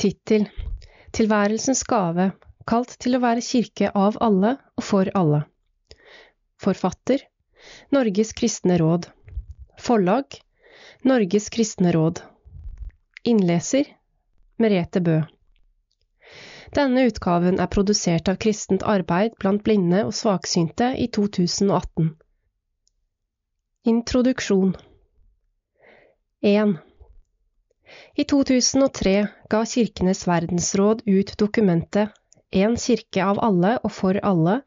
Tittel Tilværelsens gave, kalt til å være kirke av alle og for alle. Forfatter Norges kristne råd. Forlag Norges kristne råd. Innleser Merete Bø. Denne utgaven er produsert av Kristent arbeid blant blinde og svaksynte i 2018. Introduksjon 1. I 2003 ga Kirkenes verdensråd ut dokumentet En kirke av alle og for alle,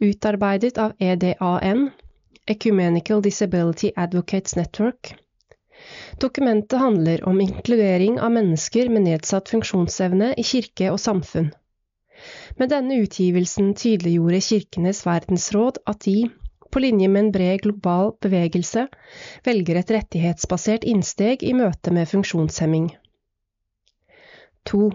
utarbeidet av EDAN, Ecumenical Disability Advocates Network. Dokumentet handler om inkludering av mennesker med nedsatt funksjonsevne i kirke og samfunn. Med denne utgivelsen tydeliggjorde Kirkenes verdensråd at de, på linje med en bred global bevegelse, velger et rettighetsbasert innsteg i møte med funksjonshemming. 2.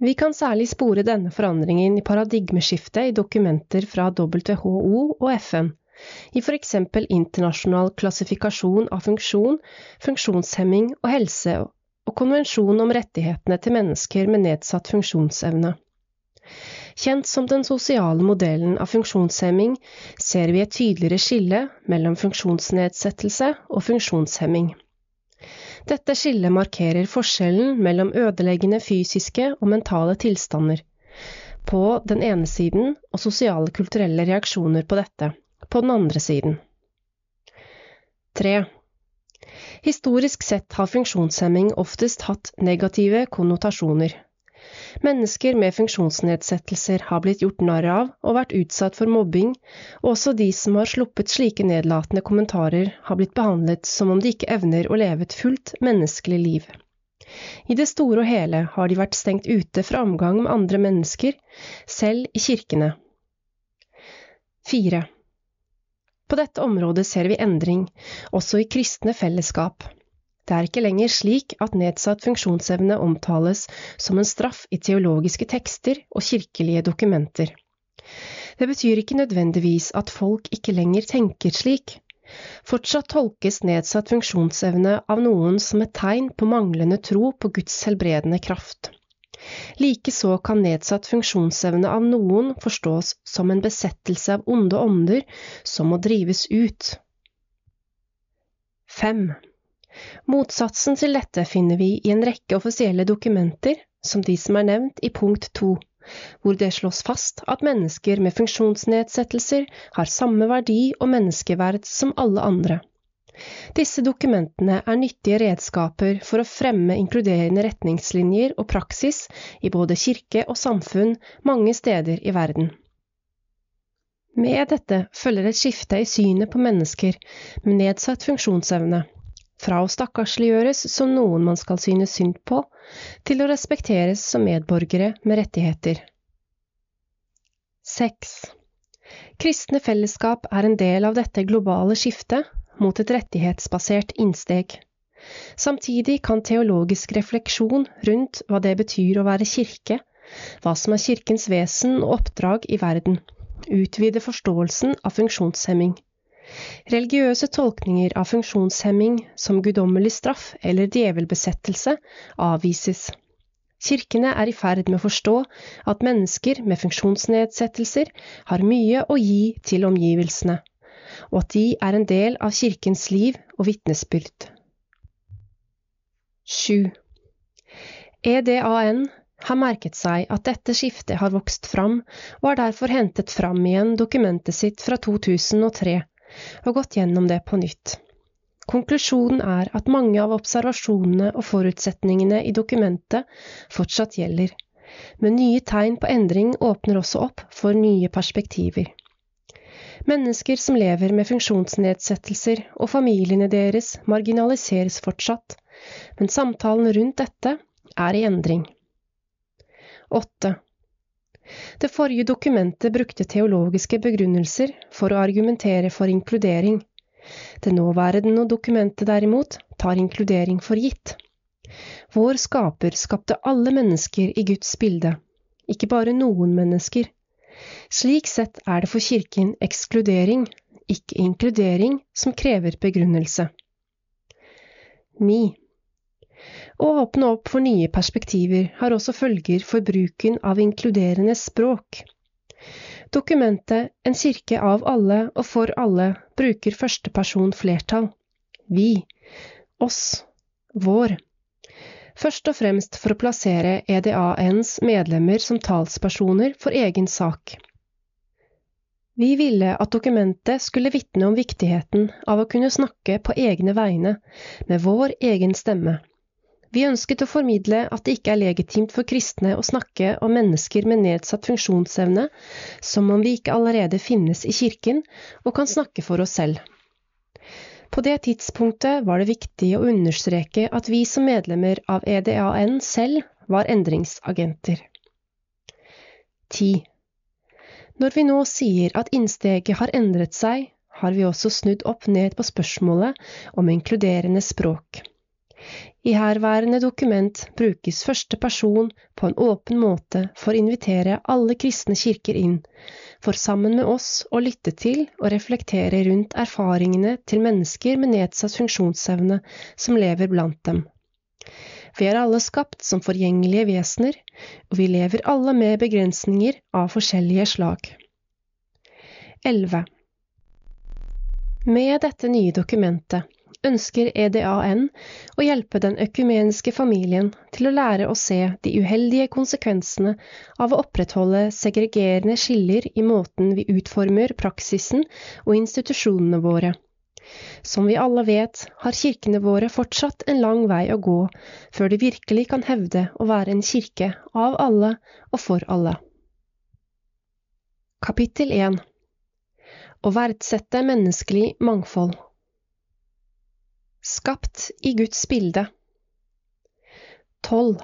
Vi kan særlig spore denne forandringen i paradigmeskiftet i dokumenter fra WHO og FN, i eksempel internasjonal klassifikasjon av funksjon, funksjonshemming og helse og konvensjon om rettighetene til mennesker med nedsatt funksjonsevne. Kjent som den sosiale modellen av funksjonshemming, ser vi et tydeligere skille mellom funksjonsnedsettelse og funksjonshemming. Dette skillet markerer forskjellen mellom ødeleggende fysiske og mentale tilstander på den ene siden og sosiale kulturelle reaksjoner på dette på den andre siden. 3. Historisk sett har funksjonshemming oftest hatt negative konnotasjoner. Mennesker med funksjonsnedsettelser har blitt gjort narr av og vært utsatt for mobbing, og også de som har sluppet slike nedlatende kommentarer, har blitt behandlet som om de ikke evner å leve et fullt menneskelig liv. I det store og hele har de vært stengt ute fra omgang med andre mennesker, selv i kirkene. 4. På dette området ser vi endring, også i kristne fellesskap. Det er ikke lenger slik at nedsatt funksjonsevne omtales som en straff i teologiske tekster og kirkelige dokumenter. Det betyr ikke nødvendigvis at folk ikke lenger tenker slik. Fortsatt tolkes nedsatt funksjonsevne av noen som et tegn på manglende tro på Guds helbredende kraft. Likeså kan nedsatt funksjonsevne av noen forstås som en besettelse av onde ånder som må drives ut. 5. Motsatsen til dette finner vi i en rekke offisielle dokumenter, som de som er nevnt i punkt 2, hvor det slås fast at mennesker med funksjonsnedsettelser har samme verdi og menneskeverd som alle andre. Disse dokumentene er nyttige redskaper for å fremme inkluderende retningslinjer og praksis i både kirke og samfunn mange steder i verden. Med dette følger et skifte i synet på mennesker med nedsatt funksjonsevne, fra å stakkarsliggjøres som noen man skal synes synd på, til å respekteres som medborgere med rettigheter. 6. Kristne fellesskap er en del av dette globale skiftet mot et rettighetsbasert innsteg. Samtidig kan teologisk refleksjon rundt hva det betyr å være kirke, hva som er kirkens vesen og oppdrag i verden, utvide forståelsen av funksjonshemming. Religiøse tolkninger av funksjonshemming som guddommelig straff eller djevelbesettelse avvises. Kirkene er i ferd med å forstå at mennesker med funksjonsnedsettelser har mye å gi til omgivelsene, og at de er en del av kirkens liv og vitnesbyrd. 7. EDAN har merket seg at dette skiftet har vokst fram, og har derfor hentet fram igjen dokumentet sitt fra 2003 og gått gjennom det på nytt. Konklusjonen er at mange av observasjonene og forutsetningene i dokumentet fortsatt gjelder, men nye tegn på endring åpner også opp for nye perspektiver. Mennesker som lever med funksjonsnedsettelser og familiene deres marginaliseres fortsatt, men samtalen rundt dette er i endring. 8. Det forrige dokumentet brukte teologiske begrunnelser for å argumentere for inkludering. Det nåværende dokumentet derimot tar inkludering for gitt. Vår skaper skapte alle mennesker i Guds bilde, ikke bare noen mennesker. Slik sett er det for kirken ekskludering, ikke inkludering, som krever begrunnelse. 9. Å åpne opp for nye perspektiver har også følger for bruken av inkluderende språk. Dokumentet En kirke av alle og for alle bruker førsteperson flertall. Vi. Oss. Vår først og fremst for å plassere EDANs medlemmer som talspersoner for egen sak. Vi ville at dokumentet skulle vitne om viktigheten av å kunne snakke på egne vegne, med vår egen stemme. Vi ønsket å formidle at det ikke er legitimt for kristne å snakke om mennesker med nedsatt funksjonsevne som om vi ikke allerede finnes i kirken og kan snakke for oss selv. På det tidspunktet var det viktig å understreke at vi som medlemmer av EDAN selv var endringsagenter. 10. Når vi nå sier at innsteget har endret seg, har vi også snudd opp ned på spørsmålet om inkluderende språk. I herværende dokument brukes første person på en åpen måte for å invitere alle kristne kirker inn, for sammen med oss å lytte til og reflektere rundt erfaringene til mennesker med nedsatt funksjonsevne som lever blant dem. Vi er alle skapt som forgjengelige vesener, og vi lever alle med begrensninger av forskjellige slag. 11. Med dette nye dokumentet ønsker EDAN å hjelpe den økumeniske familien til å lære å se de uheldige konsekvensene av å opprettholde segregerende skiller i måten vi utformer praksisen og institusjonene våre. Som vi alle vet, har kirkene våre fortsatt en lang vei å gå før de virkelig kan hevde å være en kirke av alle og for alle. Kapittel 1 Å verdsette menneskelig mangfold Skapt i Guds bilde. 12.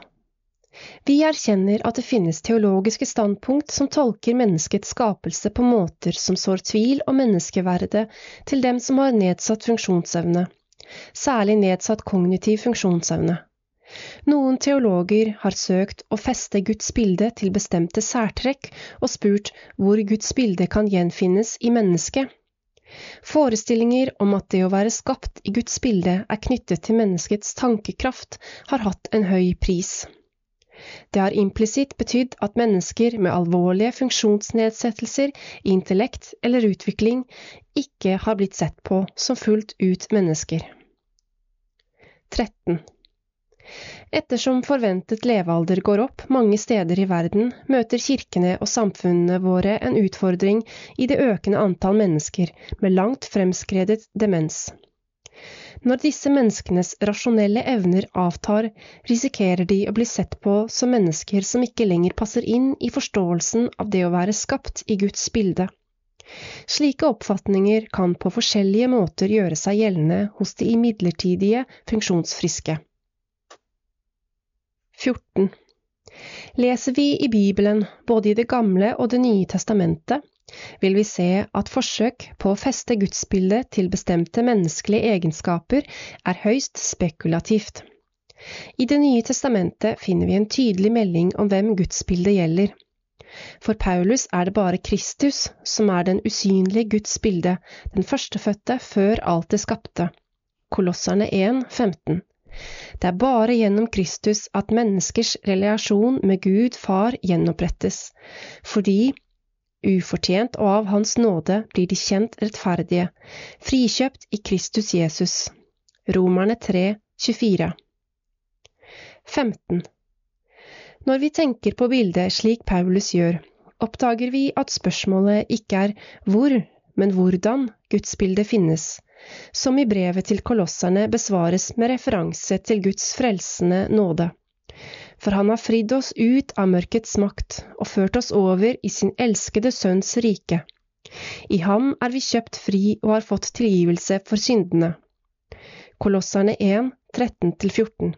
Vi erkjenner at det finnes teologiske standpunkt som tolker menneskets skapelse på måter som sår tvil om menneskeverdet til dem som har nedsatt funksjonsevne, særlig nedsatt kognitiv funksjonsevne. Noen teologer har søkt å feste Guds bilde til bestemte særtrekk og spurt hvor Guds bilde kan gjenfinnes i mennesket. Forestillinger om at det å være skapt i Guds bilde er knyttet til menneskets tankekraft, har hatt en høy pris. Det har implisitt betydd at mennesker med alvorlige funksjonsnedsettelser i intellekt eller utvikling ikke har blitt sett på som fullt ut mennesker. 13. Ettersom forventet levealder går opp mange steder i verden, møter kirkene og samfunnene våre en utfordring i det økende antall mennesker med langt fremskredet demens. Når disse menneskenes rasjonelle evner avtar, risikerer de å bli sett på som mennesker som ikke lenger passer inn i forståelsen av det å være skapt i Guds bilde. Slike oppfatninger kan på forskjellige måter gjøre seg gjeldende hos de imidlertidige funksjonsfriske. 14. Leser vi i Bibelen, både i Det gamle og Det nye testamentet, vil vi se at forsøk på å feste gudsbildet til bestemte menneskelige egenskaper er høyst spekulativt. I Det nye testamentet finner vi en tydelig melding om hvem gudsbildet gjelder. For Paulus er det bare Kristus som er den usynlige Guds bilde, den førstefødte før alt det skapte. Kolosserne 1, 15. Det er bare gjennom Kristus at menneskers relasjon med Gud Far gjenopprettes, fordi ufortjent og av Hans nåde blir de kjent rettferdige, frikjøpt i Kristus Jesus. Romerne 3, 24. 15. Når vi tenker på bildet slik Paulus gjør, oppdager vi at spørsmålet ikke er hvor, men hvordan gudsbildet finnes, som i brevet til kolosserne besvares med referanse til Guds frelsende nåde. For han har fridd oss ut av mørkets makt og ført oss over i sin elskede Sønns rike. I ham er vi kjøpt fri og har fått tilgivelse for syndene. Kolosserne 1, 13–14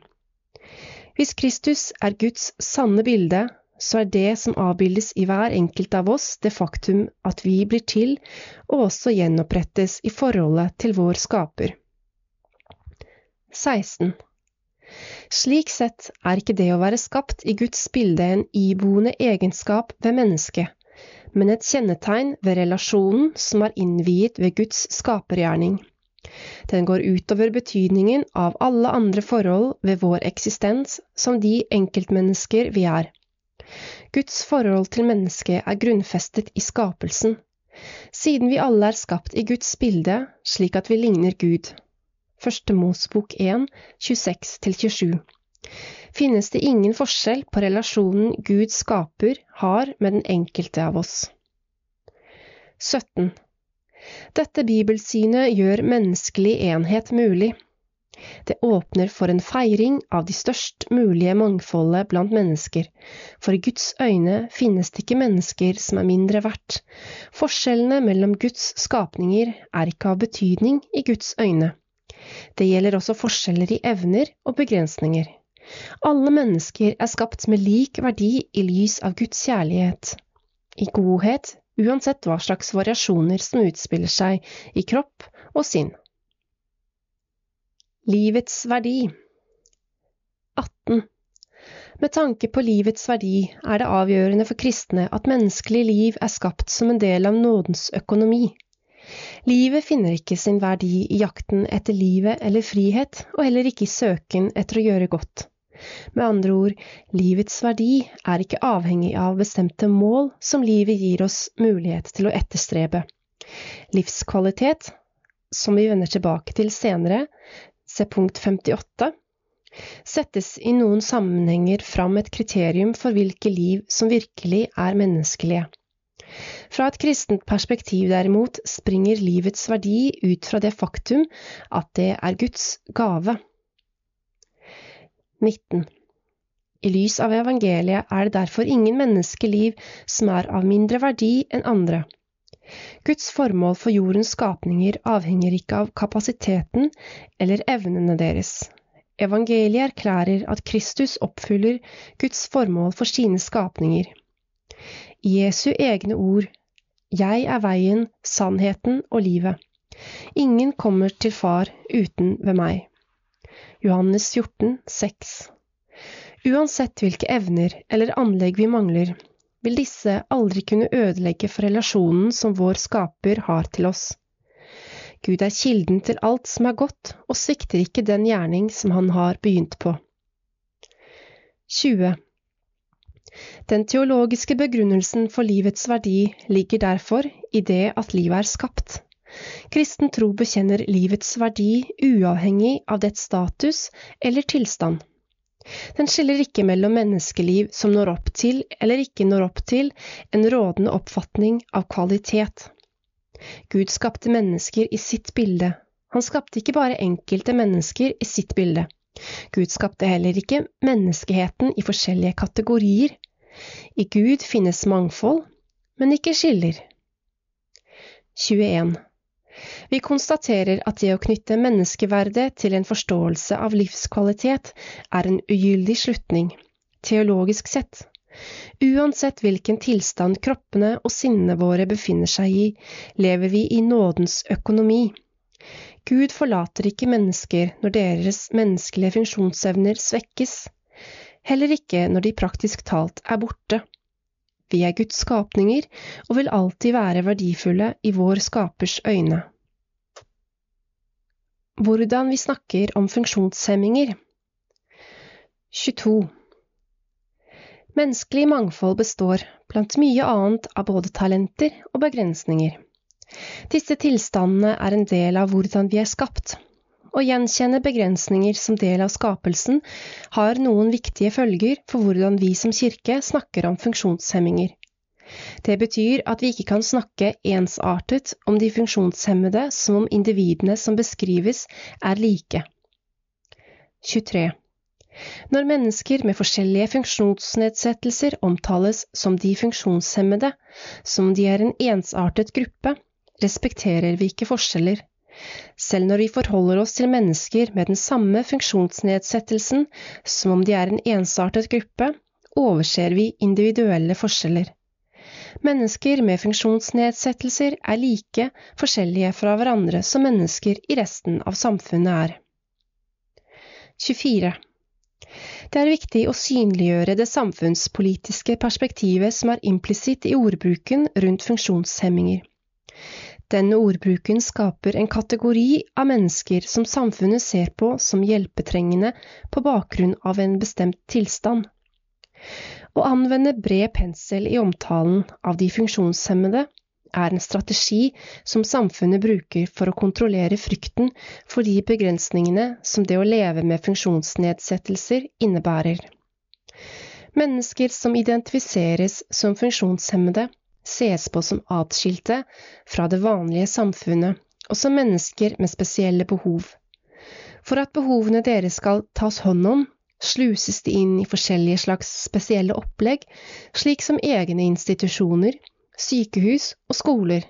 Hvis Kristus er Guds sanne bilde, så er det som avbildes i hver enkelt av oss, det faktum at vi blir til, og også gjenopprettes i forholdet til vår skaper. 16. Slik sett er ikke det å være skapt i Guds bilde en iboende egenskap ved mennesket, men et kjennetegn ved relasjonen som er innviet ved Guds skapergjerning. Den går utover betydningen av alle andre forhold ved vår eksistens som de enkeltmennesker vi er. Guds forhold til mennesket er grunnfestet i skapelsen, siden vi alle er skapt i Guds bilde, slik at vi ligner Gud. Første Mosbok 1, 26–27 finnes det ingen forskjell på relasjonen Gud skaper har med den enkelte av oss. 17. Dette bibelsynet gjør menneskelig enhet mulig. Det åpner for en feiring av de størst mulige mangfoldet blant mennesker, for i Guds øyne finnes det ikke mennesker som er mindre verdt. Forskjellene mellom Guds skapninger er ikke av betydning i Guds øyne. Det gjelder også forskjeller i evner og begrensninger. Alle mennesker er skapt med lik verdi i lys av Guds kjærlighet, i godhet, uansett hva slags variasjoner som utspiller seg i kropp og sinn. Livets verdi 18. Med tanke på livets verdi er det avgjørende for kristne at menneskelig liv er skapt som en del av nådens økonomi. Livet finner ikke sin verdi i jakten etter livet eller frihet, og heller ikke i søken etter å gjøre godt. Med andre ord, livets verdi er ikke avhengig av bestemte mål som livet gir oss mulighet til å etterstrebe. Livskvalitet, som vi vender tilbake til senere, se punkt 58, settes i noen sammenhenger fram et kriterium for hvilke liv som virkelig er menneskelige. Fra et kristent perspektiv derimot springer livets verdi ut fra det faktum at det er Guds gave. 19. I lys av evangeliet er det derfor ingen menneskeliv som er av mindre verdi enn andre. Guds formål for jordens skapninger avhenger ikke av kapasiteten eller evnene deres. Evangeliet erklærer at Kristus oppfyller Guds formål for sine skapninger. Jesu egne ord Jeg er veien, sannheten og livet. Ingen kommer til Far uten ved meg. Johannes 14, 6. Uansett hvilke evner eller anlegg vi mangler, vil disse aldri kunne ødelegge for relasjonen som vår skaper har til oss. Gud er kilden til alt som er godt, og svikter ikke den gjerning som han har begynt på. 20. Den teologiske begrunnelsen for livets verdi ligger derfor i det at livet er skapt. Kristen tro bekjenner livets verdi uavhengig av dets status eller tilstand. Den skiller ikke mellom menneskeliv som når opp til eller ikke når opp til en rådende oppfatning av kvalitet. Gud skapte mennesker i sitt bilde. Han skapte ikke bare enkelte mennesker i sitt bilde. Gud skapte heller ikke menneskeheten i forskjellige kategorier. I Gud finnes mangfold, men ikke skiller. 21. Vi konstaterer at det å knytte menneskeverdet til en forståelse av livskvalitet er en ugyldig slutning, teologisk sett. Uansett hvilken tilstand kroppene og sinnene våre befinner seg i, lever vi i nådens økonomi. Gud forlater ikke mennesker når deres menneskelige funksjonsevner svekkes, heller ikke når de praktisk talt er borte. Vi er Guds skapninger og vil alltid være verdifulle i vår skapers øyne. Hvordan vi snakker om funksjonshemminger 22. Menneskelig mangfold består, blant mye annet, av både talenter og begrensninger. Disse tilstandene er en del av hvordan vi er skapt. Å gjenkjenne begrensninger som del av skapelsen har noen viktige følger for hvordan vi som kirke snakker om funksjonshemminger. Det betyr at vi ikke kan snakke ensartet om de funksjonshemmede som om individene som beskrives, er like. 23. Når mennesker med forskjellige funksjonsnedsettelser omtales som de funksjonshemmede, som om de er en ensartet gruppe, respekterer vi ikke forskjeller. Selv når vi forholder oss til mennesker med den samme funksjonsnedsettelsen som om de er en ensartet gruppe, overser vi individuelle forskjeller. Mennesker med funksjonsnedsettelser er like forskjellige fra hverandre som mennesker i resten av samfunnet er. 24. Det er viktig å synliggjøre det samfunnspolitiske perspektivet som er implisitt i ordbruken rundt funksjonshemminger. Denne ordbruken skaper en kategori av mennesker som samfunnet ser på som hjelpetrengende på bakgrunn av en bestemt tilstand. Å anvende bred pensel i omtalen av de funksjonshemmede er en strategi som samfunnet bruker for å kontrollere frykten for de begrensningene som det å leve med funksjonsnedsettelser innebærer. Mennesker som identifiseres som funksjonshemmede, ses på som atskilte fra det vanlige samfunnet, og som mennesker med spesielle behov. For at behovene deres skal tas hånd om, sluses de inn i forskjellige slags spesielle opplegg, slik som egne institusjoner, sykehus og skoler.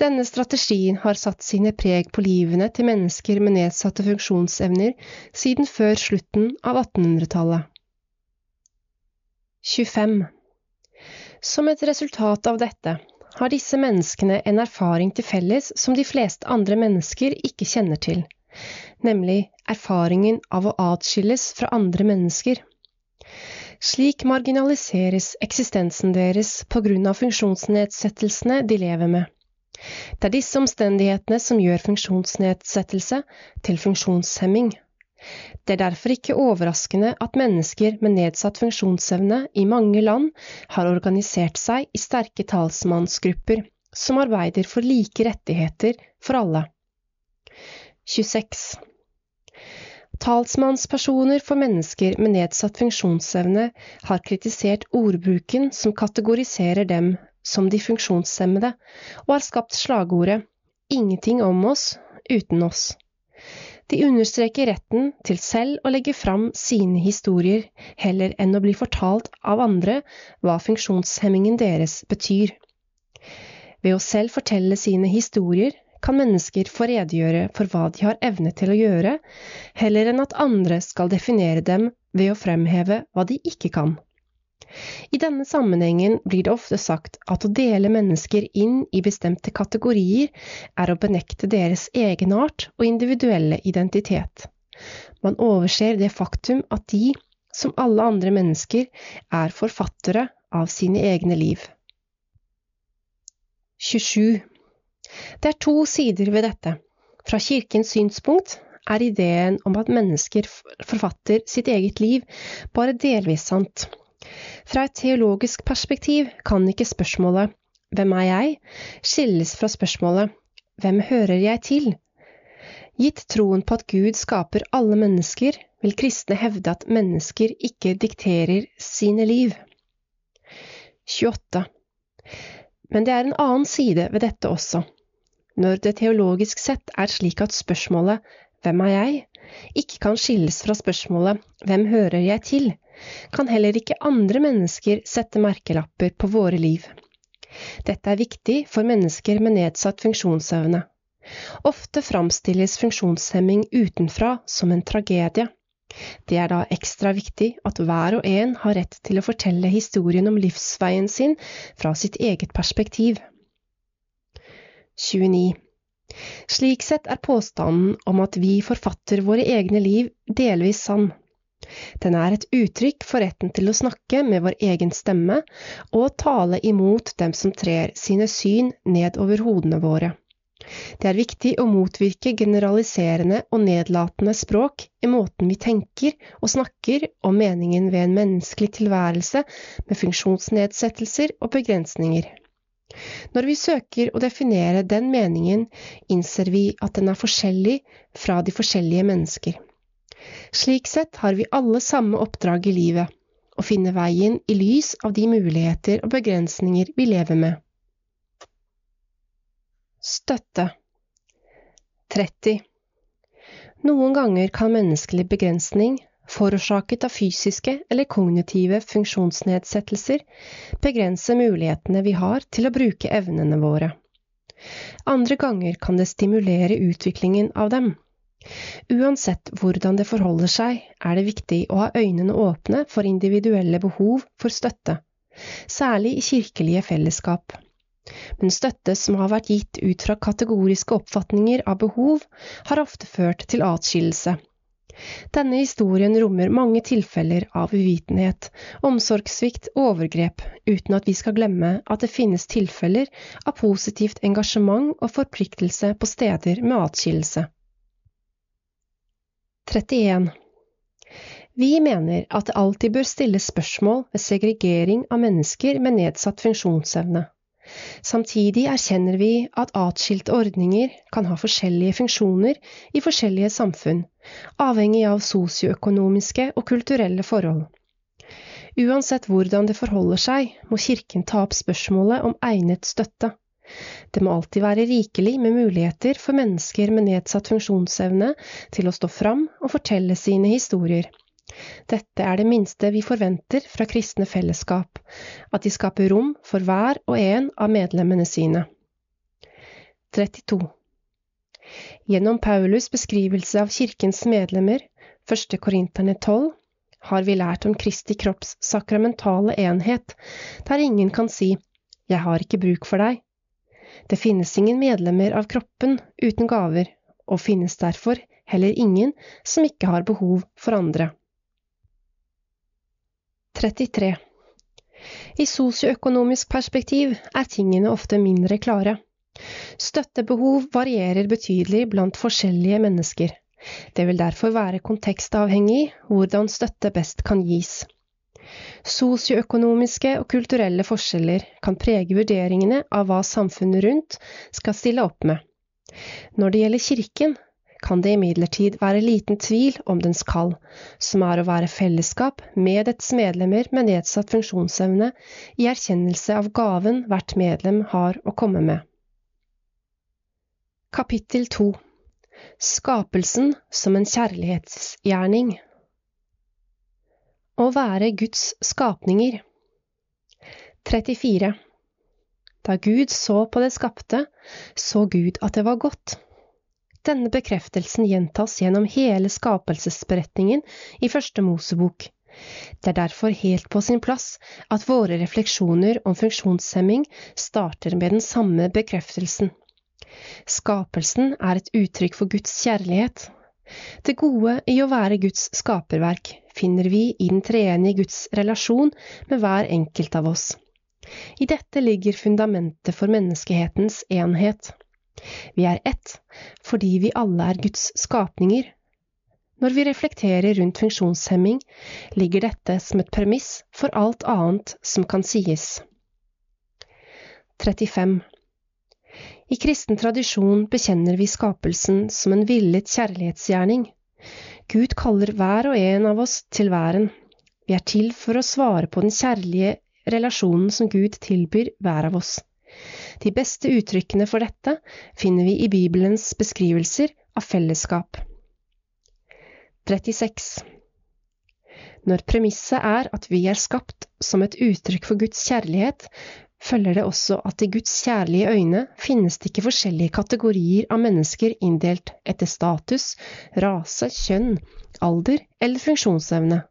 Denne strategien har satt sine preg på livene til mennesker med nedsatte funksjonsevner siden før slutten av 1800-tallet. 25. Som et resultat av dette har disse menneskene en erfaring til felles som de fleste andre mennesker ikke kjenner til, nemlig erfaringen av å atskilles fra andre mennesker. Slik marginaliseres eksistensen deres på grunn av funksjonsnedsettelsene de lever med. Det er disse omstendighetene som gjør funksjonsnedsettelse til funksjonshemming. Det er derfor ikke overraskende at mennesker med nedsatt funksjonsevne i mange land har organisert seg i sterke talsmannsgrupper som arbeider for like rettigheter for alle. 26. Talsmannspersoner for mennesker med nedsatt funksjonsevne har kritisert ordbruken som kategoriserer dem som de funksjonshemmede, og har skapt slagordet Ingenting om oss uten oss. De understreker retten til selv å legge fram sine historier, heller enn å bli fortalt av andre hva funksjonshemmingen deres betyr. Ved å selv fortelle sine historier kan mennesker få redegjøre for hva de har evne til å gjøre, heller enn at andre skal definere dem ved å fremheve hva de ikke kan. I denne sammenhengen blir det ofte sagt at å dele mennesker inn i bestemte kategorier er å benekte deres egenart og individuelle identitet. Man overser det faktum at de, som alle andre mennesker, er forfattere av sine egne liv. 27. Det er to sider ved dette. Fra kirkens synspunkt er ideen om at mennesker forfatter sitt eget liv bare delvis sant, fra et teologisk perspektiv kan ikke spørsmålet Hvem er jeg? skilles fra spørsmålet Hvem hører jeg til? Gitt troen på at Gud skaper alle mennesker, vil kristne hevde at mennesker ikke dikterer sine liv. 28. Men det er en annen side ved dette også. Når det teologisk sett er slik at spørsmålet Hvem er jeg? ikke kan skilles fra spørsmålet Hvem hører jeg til? Kan heller ikke andre mennesker sette merkelapper på våre liv. Dette er viktig for mennesker med nedsatt funksjonsevne. Ofte framstilles funksjonshemming utenfra som en tragedie. Det er da ekstra viktig at hver og en har rett til å fortelle historien om livsveien sin fra sitt eget perspektiv. 29. Slik sett er påstanden om at vi forfatter våre egne liv delvis sann. Den er et uttrykk for retten til å snakke med vår egen stemme og tale imot dem som trer sine syn ned over hodene våre. Det er viktig å motvirke generaliserende og nedlatende språk i måten vi tenker og snakker om meningen ved en menneskelig tilværelse med funksjonsnedsettelser og begrensninger. Når vi søker å definere den meningen, innser vi at den er forskjellig fra de forskjellige mennesker. Slik sett har vi alle samme oppdrag i livet, å finne veien i lys av de muligheter og begrensninger vi lever med. Støtte 30. Noen ganger kan menneskelig begrensning, forårsaket av fysiske eller kognitive funksjonsnedsettelser, begrense mulighetene vi har til å bruke evnene våre. Andre ganger kan det stimulere utviklingen av dem. Uansett hvordan det forholder seg, er det viktig å ha øynene åpne for individuelle behov for støtte, særlig i kirkelige fellesskap. Men støtte som har vært gitt ut fra kategoriske oppfatninger av behov, har ofte ført til atskillelse. Denne historien rommer mange tilfeller av uvitenhet, omsorgssvikt og overgrep, uten at vi skal glemme at det finnes tilfeller av positivt engasjement og forpliktelse på steder med atskillelse. 31. Vi mener at det alltid bør stilles spørsmål ved segregering av mennesker med nedsatt funksjonsevne. Samtidig erkjenner vi at atskilte ordninger kan ha forskjellige funksjoner i forskjellige samfunn, avhengig av sosioøkonomiske og kulturelle forhold. Uansett hvordan det forholder seg, må Kirken ta opp spørsmålet om egnet støtte. Det må alltid være rikelig med muligheter for mennesker med nedsatt funksjonsevne til å stå fram og fortelle sine historier. Dette er det minste vi forventer fra kristne fellesskap, at de skaper rom for hver og en av medlemmene sine. 32. Gjennom Paulus' beskrivelse av kirkens medlemmer, 1. Korinterne 12, har vi lært om Kristi kropps sakramentale enhet, der ingen kan si Jeg har ikke bruk for deg. Det finnes ingen medlemmer av kroppen uten gaver, og finnes derfor heller ingen som ikke har behov for andre. 33. I sosioøkonomisk perspektiv er tingene ofte mindre klare. Støttebehov varierer betydelig blant forskjellige mennesker. Det vil derfor være kontekstavhengig hvordan støtte best kan gis. Sosioøkonomiske og kulturelle forskjeller kan prege vurderingene av hva samfunnet rundt skal stille opp med. Når det gjelder Kirken, kan det imidlertid være liten tvil om dens kall, som er å være fellesskap med dets medlemmer med nedsatt funksjonsevne i erkjennelse av gaven hvert medlem har å komme med. Kapittel 2 Skapelsen som en kjærlighetsgjerning Å være Guds skapninger 34 Da Gud så på det skapte, så Gud at det var godt. Denne bekreftelsen gjentas gjennom hele skapelsesberetningen i Første Mosebok. Det er derfor helt på sin plass at våre refleksjoner om funksjonshemming starter med den samme bekreftelsen. Skapelsen er et uttrykk for Guds kjærlighet. Det gode i å være Guds skaperverk finner vi i den treenige Guds relasjon med hver enkelt av oss. I dette ligger fundamentet for menneskehetens enhet. Vi er ett fordi vi alle er Guds skapninger. Når vi reflekterer rundt funksjonshemming, ligger dette som et premiss for alt annet som kan sies. 35. I kristen tradisjon bekjenner vi skapelsen som en villet kjærlighetsgjerning. Gud kaller hver og en av oss til væren. Vi er til for å svare på den kjærlige relasjonen som Gud tilbyr hver av oss. De beste uttrykkene for dette finner vi i Bibelens beskrivelser av fellesskap. 36. Når premisset er at vi er skapt som et uttrykk for Guds kjærlighet, følger det også at i Guds kjærlige øyne finnes det ikke forskjellige kategorier av mennesker inndelt etter status, rase, kjønn, alder eller funksjonsevne.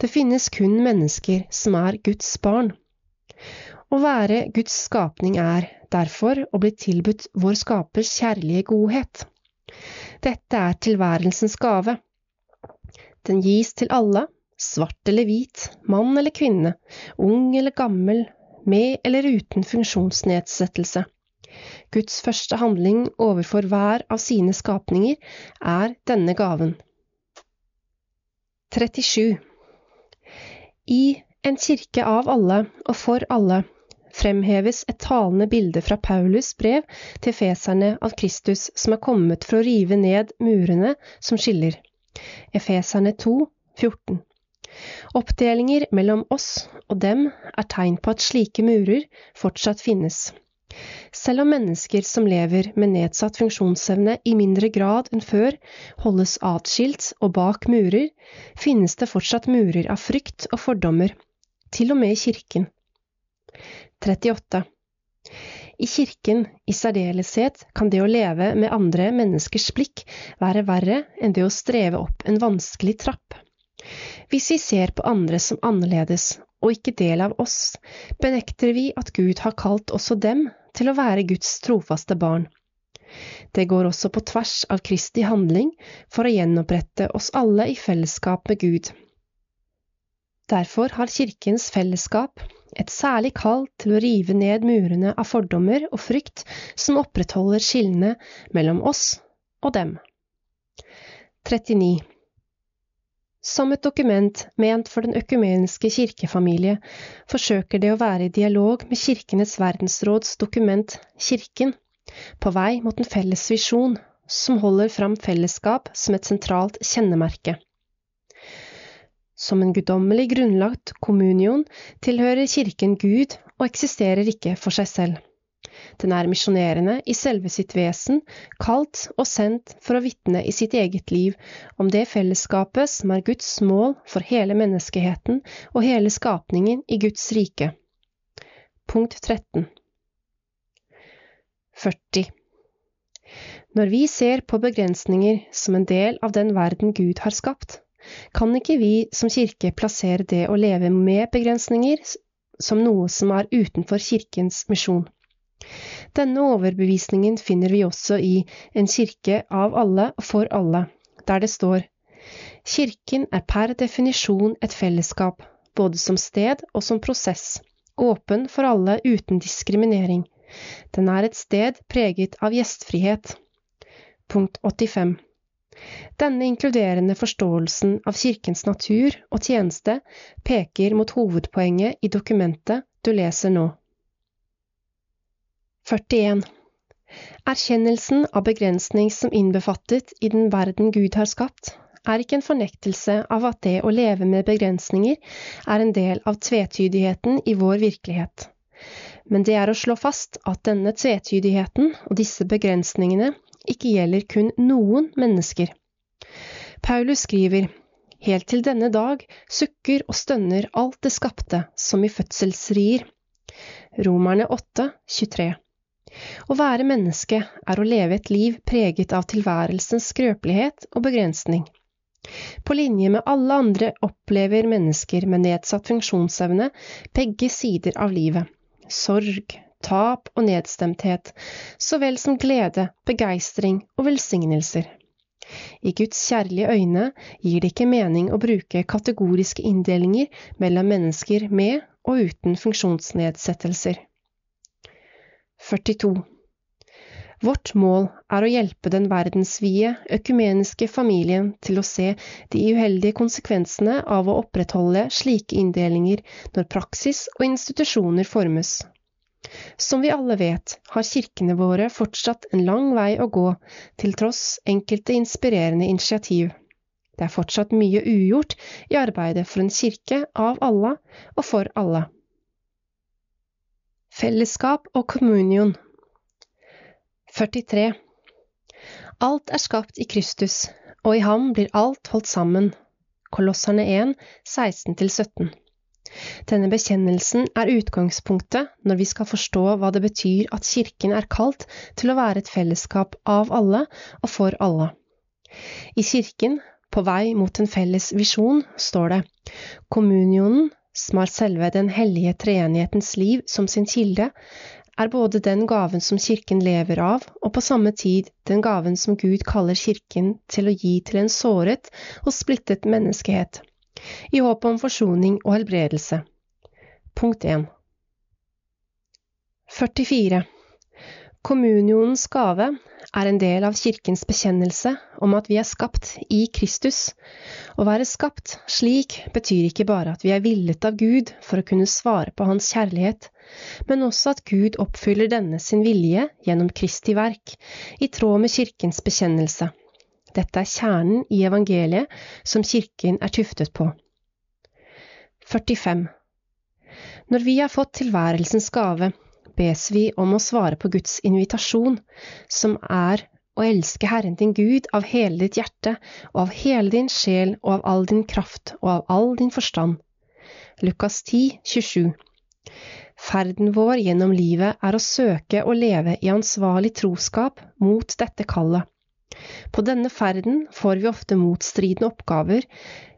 Det finnes kun mennesker som er Guds barn. Å være Guds skapning er, derfor, å bli tilbudt vår skapers kjærlige godhet. Dette er tilværelsens gave. Den gis til alle, svart eller hvit, mann eller kvinne, ung eller gammel, med eller uten funksjonsnedsettelse. Guds første handling overfor hver av sine skapninger er denne gaven. 37. I en kirke av alle og for alle fremheves et talende bilde fra Paulus' brev til feserne av Kristus som er kommet for å rive ned murene som skiller. Efeserne 2, 14. Oppdelinger mellom oss og dem er tegn på at slike murer fortsatt finnes. Selv om mennesker som lever med nedsatt funksjonsevne i mindre grad enn før holdes atskilt og bak murer, finnes det fortsatt murer av frykt og fordommer, til og med i kirken. 38. I kirken i særdeleshet kan det å leve med andre menneskers blikk være verre enn det å streve opp en vanskelig trapp. Hvis vi ser på andre som annerledes og ikke del av oss, benekter vi at Gud har kalt også dem til å være Guds trofaste barn. Det går også på tvers av Kristi handling for å gjenopprette oss alle i fellesskap med Gud. Derfor har Kirkens fellesskap et særlig kall til å rive ned murene av fordommer og frykt som opprettholder skillene mellom oss og dem. 39. Som et dokument ment for den økumeniske kirkefamilie forsøker det å være i dialog med Kirkenes verdensråds dokument Kirken, på vei mot en felles visjon som holder fram fellesskap som et sentralt kjennemerke. Som en guddommelig grunnlagt kommunion tilhører Kirken Gud og eksisterer ikke for seg selv. Den er misjonerende i selve sitt vesen, kalt og sendt for å vitne i sitt eget liv om det fellesskapet som er Guds mål for hele menneskeheten og hele skapningen i Guds rike. Punkt 13 40. Når vi ser på begrensninger som en del av den verden Gud har skapt, kan ikke vi som kirke plassere det å leve med begrensninger som noe som er utenfor kirkens misjon. Denne overbevisningen finner vi også i En kirke av alle for alle, der det står Kirken er per definisjon et fellesskap, både som sted og som prosess, åpen for alle uten diskriminering. Den er et sted preget av gjestfrihet. Punkt 85. Denne inkluderende forståelsen av Kirkens natur og tjeneste peker mot hovedpoenget i dokumentet du leser nå. 41. Erkjennelsen av begrensning som innbefattet i den verden Gud har skapt, er ikke en fornektelse av at det å leve med begrensninger er en del av tvetydigheten i vår virkelighet. Men det er å slå fast at denne tvetydigheten og disse begrensningene ikke gjelder kun noen mennesker. Paulus skriver Helt til denne dag sukker og stønner alt det skapte som i fødselsrier. Romerne 8, 23. Å være menneske er å leve et liv preget av tilværelsens skrøpelighet og begrensning. På linje med alle andre opplever mennesker med nedsatt funksjonsevne begge sider av livet. Sorg, tap og nedstemthet, så vel som glede, begeistring og velsignelser. I Guds kjærlige øyne gir det ikke mening å bruke kategoriske inndelinger mellom mennesker med og uten funksjonsnedsettelser. 42. Vårt mål er å hjelpe den verdensvide, økumeniske familien til å se de uheldige konsekvensene av å opprettholde slike inndelinger når praksis og institusjoner formes. Som vi alle vet, har kirkene våre fortsatt en lang vei å gå, til tross enkelte inspirerende initiativ. Det er fortsatt mye ugjort i arbeidet for en kirke av alle og for alle. Fellesskap og kommunion 43. Alt er skapt i Kristus, og i ham blir alt holdt sammen. Kolosserne 1, 16–17. Denne bekjennelsen er utgangspunktet når vi skal forstå hva det betyr at Kirken er kalt til å være et fellesskap av alle og for alle. I Kirken, på vei mot en felles visjon, står det kommunionen som har selve den hellige treenighetens liv som sin kilde, er både den gaven som Kirken lever av, og på samme tid den gaven som Gud kaller Kirken til å gi til en såret og splittet menneskehet, i håp om forsoning og helbredelse. Punkt 1 44. Kommunionens gave er en del av Kirkens bekjennelse om at vi er skapt i Kristus. Å være skapt slik betyr ikke bare at vi er villet av Gud for å kunne svare på Hans kjærlighet, men også at Gud oppfyller denne sin vilje gjennom Kristi verk, i tråd med Kirkens bekjennelse. Dette er kjernen i evangeliet som Kirken er tuftet på. 45. Når vi har fått tilværelsens gave, bes vi om å svare på Guds invitasjon, som er å elske Herren din Gud av hele ditt hjerte og av hele din sjel og av all din kraft og av all din forstand. Lukas 10, 27 Ferden vår gjennom livet er å søke å leve i ansvarlig troskap mot dette kallet. På denne ferden får vi ofte motstridende oppgaver,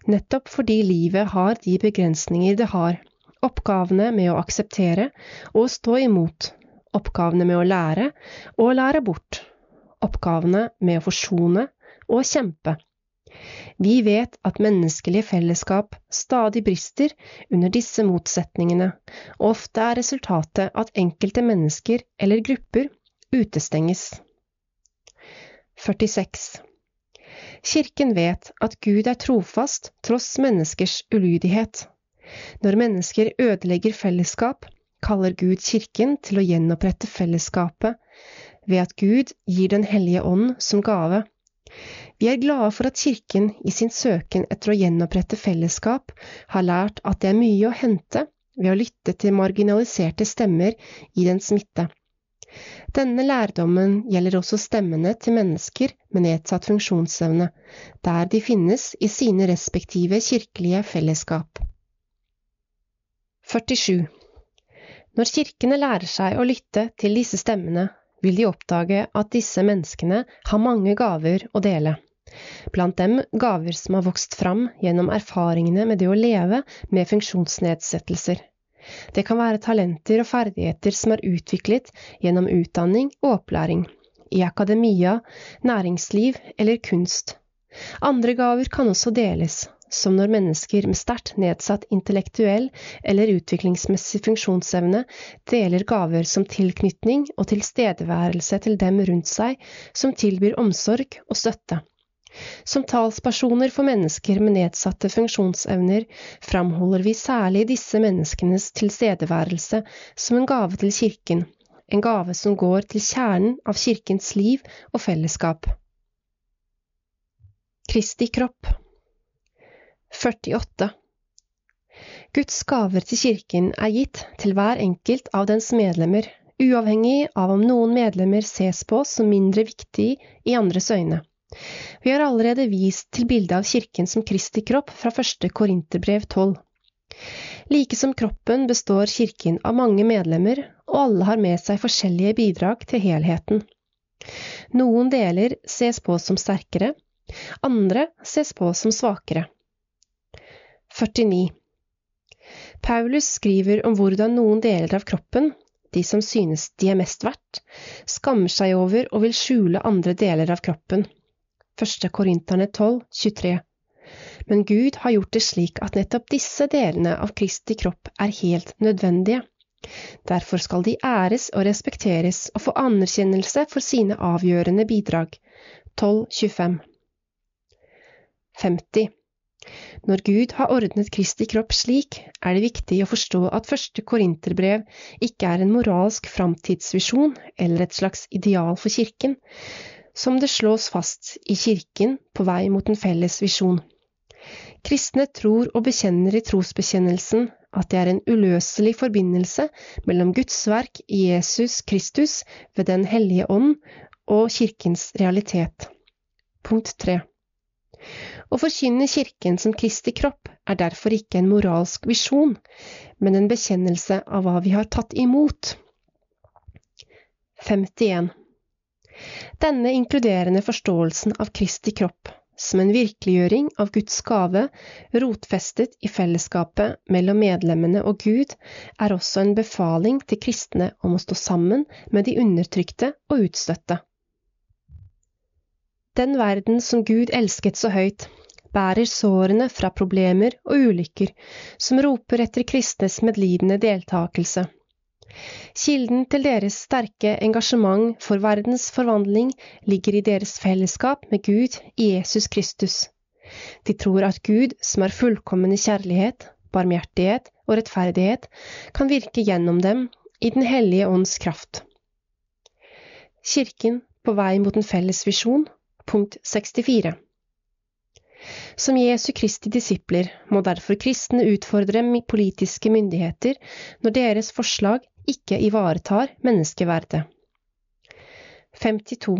nettopp fordi livet har de begrensninger det har oppgavene med å akseptere og stå imot, oppgavene med å lære og lære bort, oppgavene med å forsone og kjempe. Vi vet at menneskelige fellesskap stadig brister under disse motsetningene, og ofte er resultatet at enkelte mennesker eller grupper utestenges. 46. Kirken vet at Gud er trofast tross menneskers ulydighet. Når mennesker ødelegger fellesskap, kaller Gud Kirken til å gjenopprette fellesskapet ved at Gud gir Den hellige ånd som gave. Vi er glade for at Kirken i sin søken etter å gjenopprette fellesskap har lært at det er mye å hente ved å lytte til marginaliserte stemmer i dens midte. Denne lærdommen gjelder også stemmene til mennesker med nedsatt funksjonsevne, der de finnes i sine respektive kirkelige fellesskap. 47. Når kirkene lærer seg å lytte til disse stemmene, vil de oppdage at disse menneskene har mange gaver å dele blant dem gaver som har vokst fram gjennom erfaringene med det å leve med funksjonsnedsettelser. Det kan være talenter og ferdigheter som er utviklet gjennom utdanning og opplæring, i akademia, næringsliv eller kunst. Andre gaver kan også deles, som når mennesker med sterkt nedsatt intellektuell eller utviklingsmessig funksjonsevne deler gaver som tilknytning og tilstedeværelse til dem rundt seg som tilbyr omsorg og støtte. Som talspersoner for mennesker med nedsatte funksjonsevner framholder vi særlig disse menneskenes tilstedeværelse som en gave til Kirken, en gave som går til kjernen av Kirkens liv og fellesskap. Kristi kropp 48. Guds gaver til Kirken er gitt til hver enkelt av dens medlemmer, uavhengig av om noen medlemmer ses på som mindre viktig i andres øyne. Vi har allerede vist til bildet av kirken som Kristi kropp fra første Korinterbrev 12. Like som kroppen består kirken av mange medlemmer, og alle har med seg forskjellige bidrag til helheten. Noen deler ses på som sterkere, andre ses på som svakere. 49. Paulus skriver om hvordan noen deler av kroppen, de som synes de er mest verdt, skammer seg over og vil skjule andre deler av kroppen. 1. Korinterne 12, 23. Men Gud har gjort det slik at nettopp disse delene av Kristi kropp er helt nødvendige. Derfor skal de æres og respekteres og få anerkjennelse for sine avgjørende bidrag. 12.25 50. Når Gud har ordnet Kristi kropp slik, er det viktig å forstå at første korinterbrev ikke er en moralsk framtidsvisjon eller et slags ideal for kirken, som det slås fast i kirken på vei mot en felles visjon. Kristne tror og bekjenner i trosbekjennelsen at det er en uløselig forbindelse mellom Guds verk i Jesus Kristus ved Den hellige ånd og kirkens realitet. Punkt 3. Å forkynne Kirken som Kristi kropp er derfor ikke en moralsk visjon, men en bekjennelse av hva vi har tatt imot. 51. Denne inkluderende forståelsen av Kristi kropp som en virkeliggjøring av Guds gave, rotfestet i fellesskapet mellom medlemmene og Gud, er også en befaling til kristne om å stå sammen med de undertrykte og utstøtte. Den verden som Gud elsket så høyt, bærer sårene fra problemer og ulykker, som roper etter kristnes medlidende deltakelse. Kilden til deres sterke engasjement for verdens forvandling ligger i deres fellesskap med Gud i Jesus Kristus. De tror at Gud, som er fullkommen i kjærlighet, barmhjertighet og rettferdighet, kan virke gjennom dem i Den hellige ånds kraft. Kirken på vei mot en felles visjon, punkt 64. Som Jesu Kristi disipler må derfor kristne utfordre politiske myndigheter når deres forslag ikke ivaretar menneskeverdet. 52.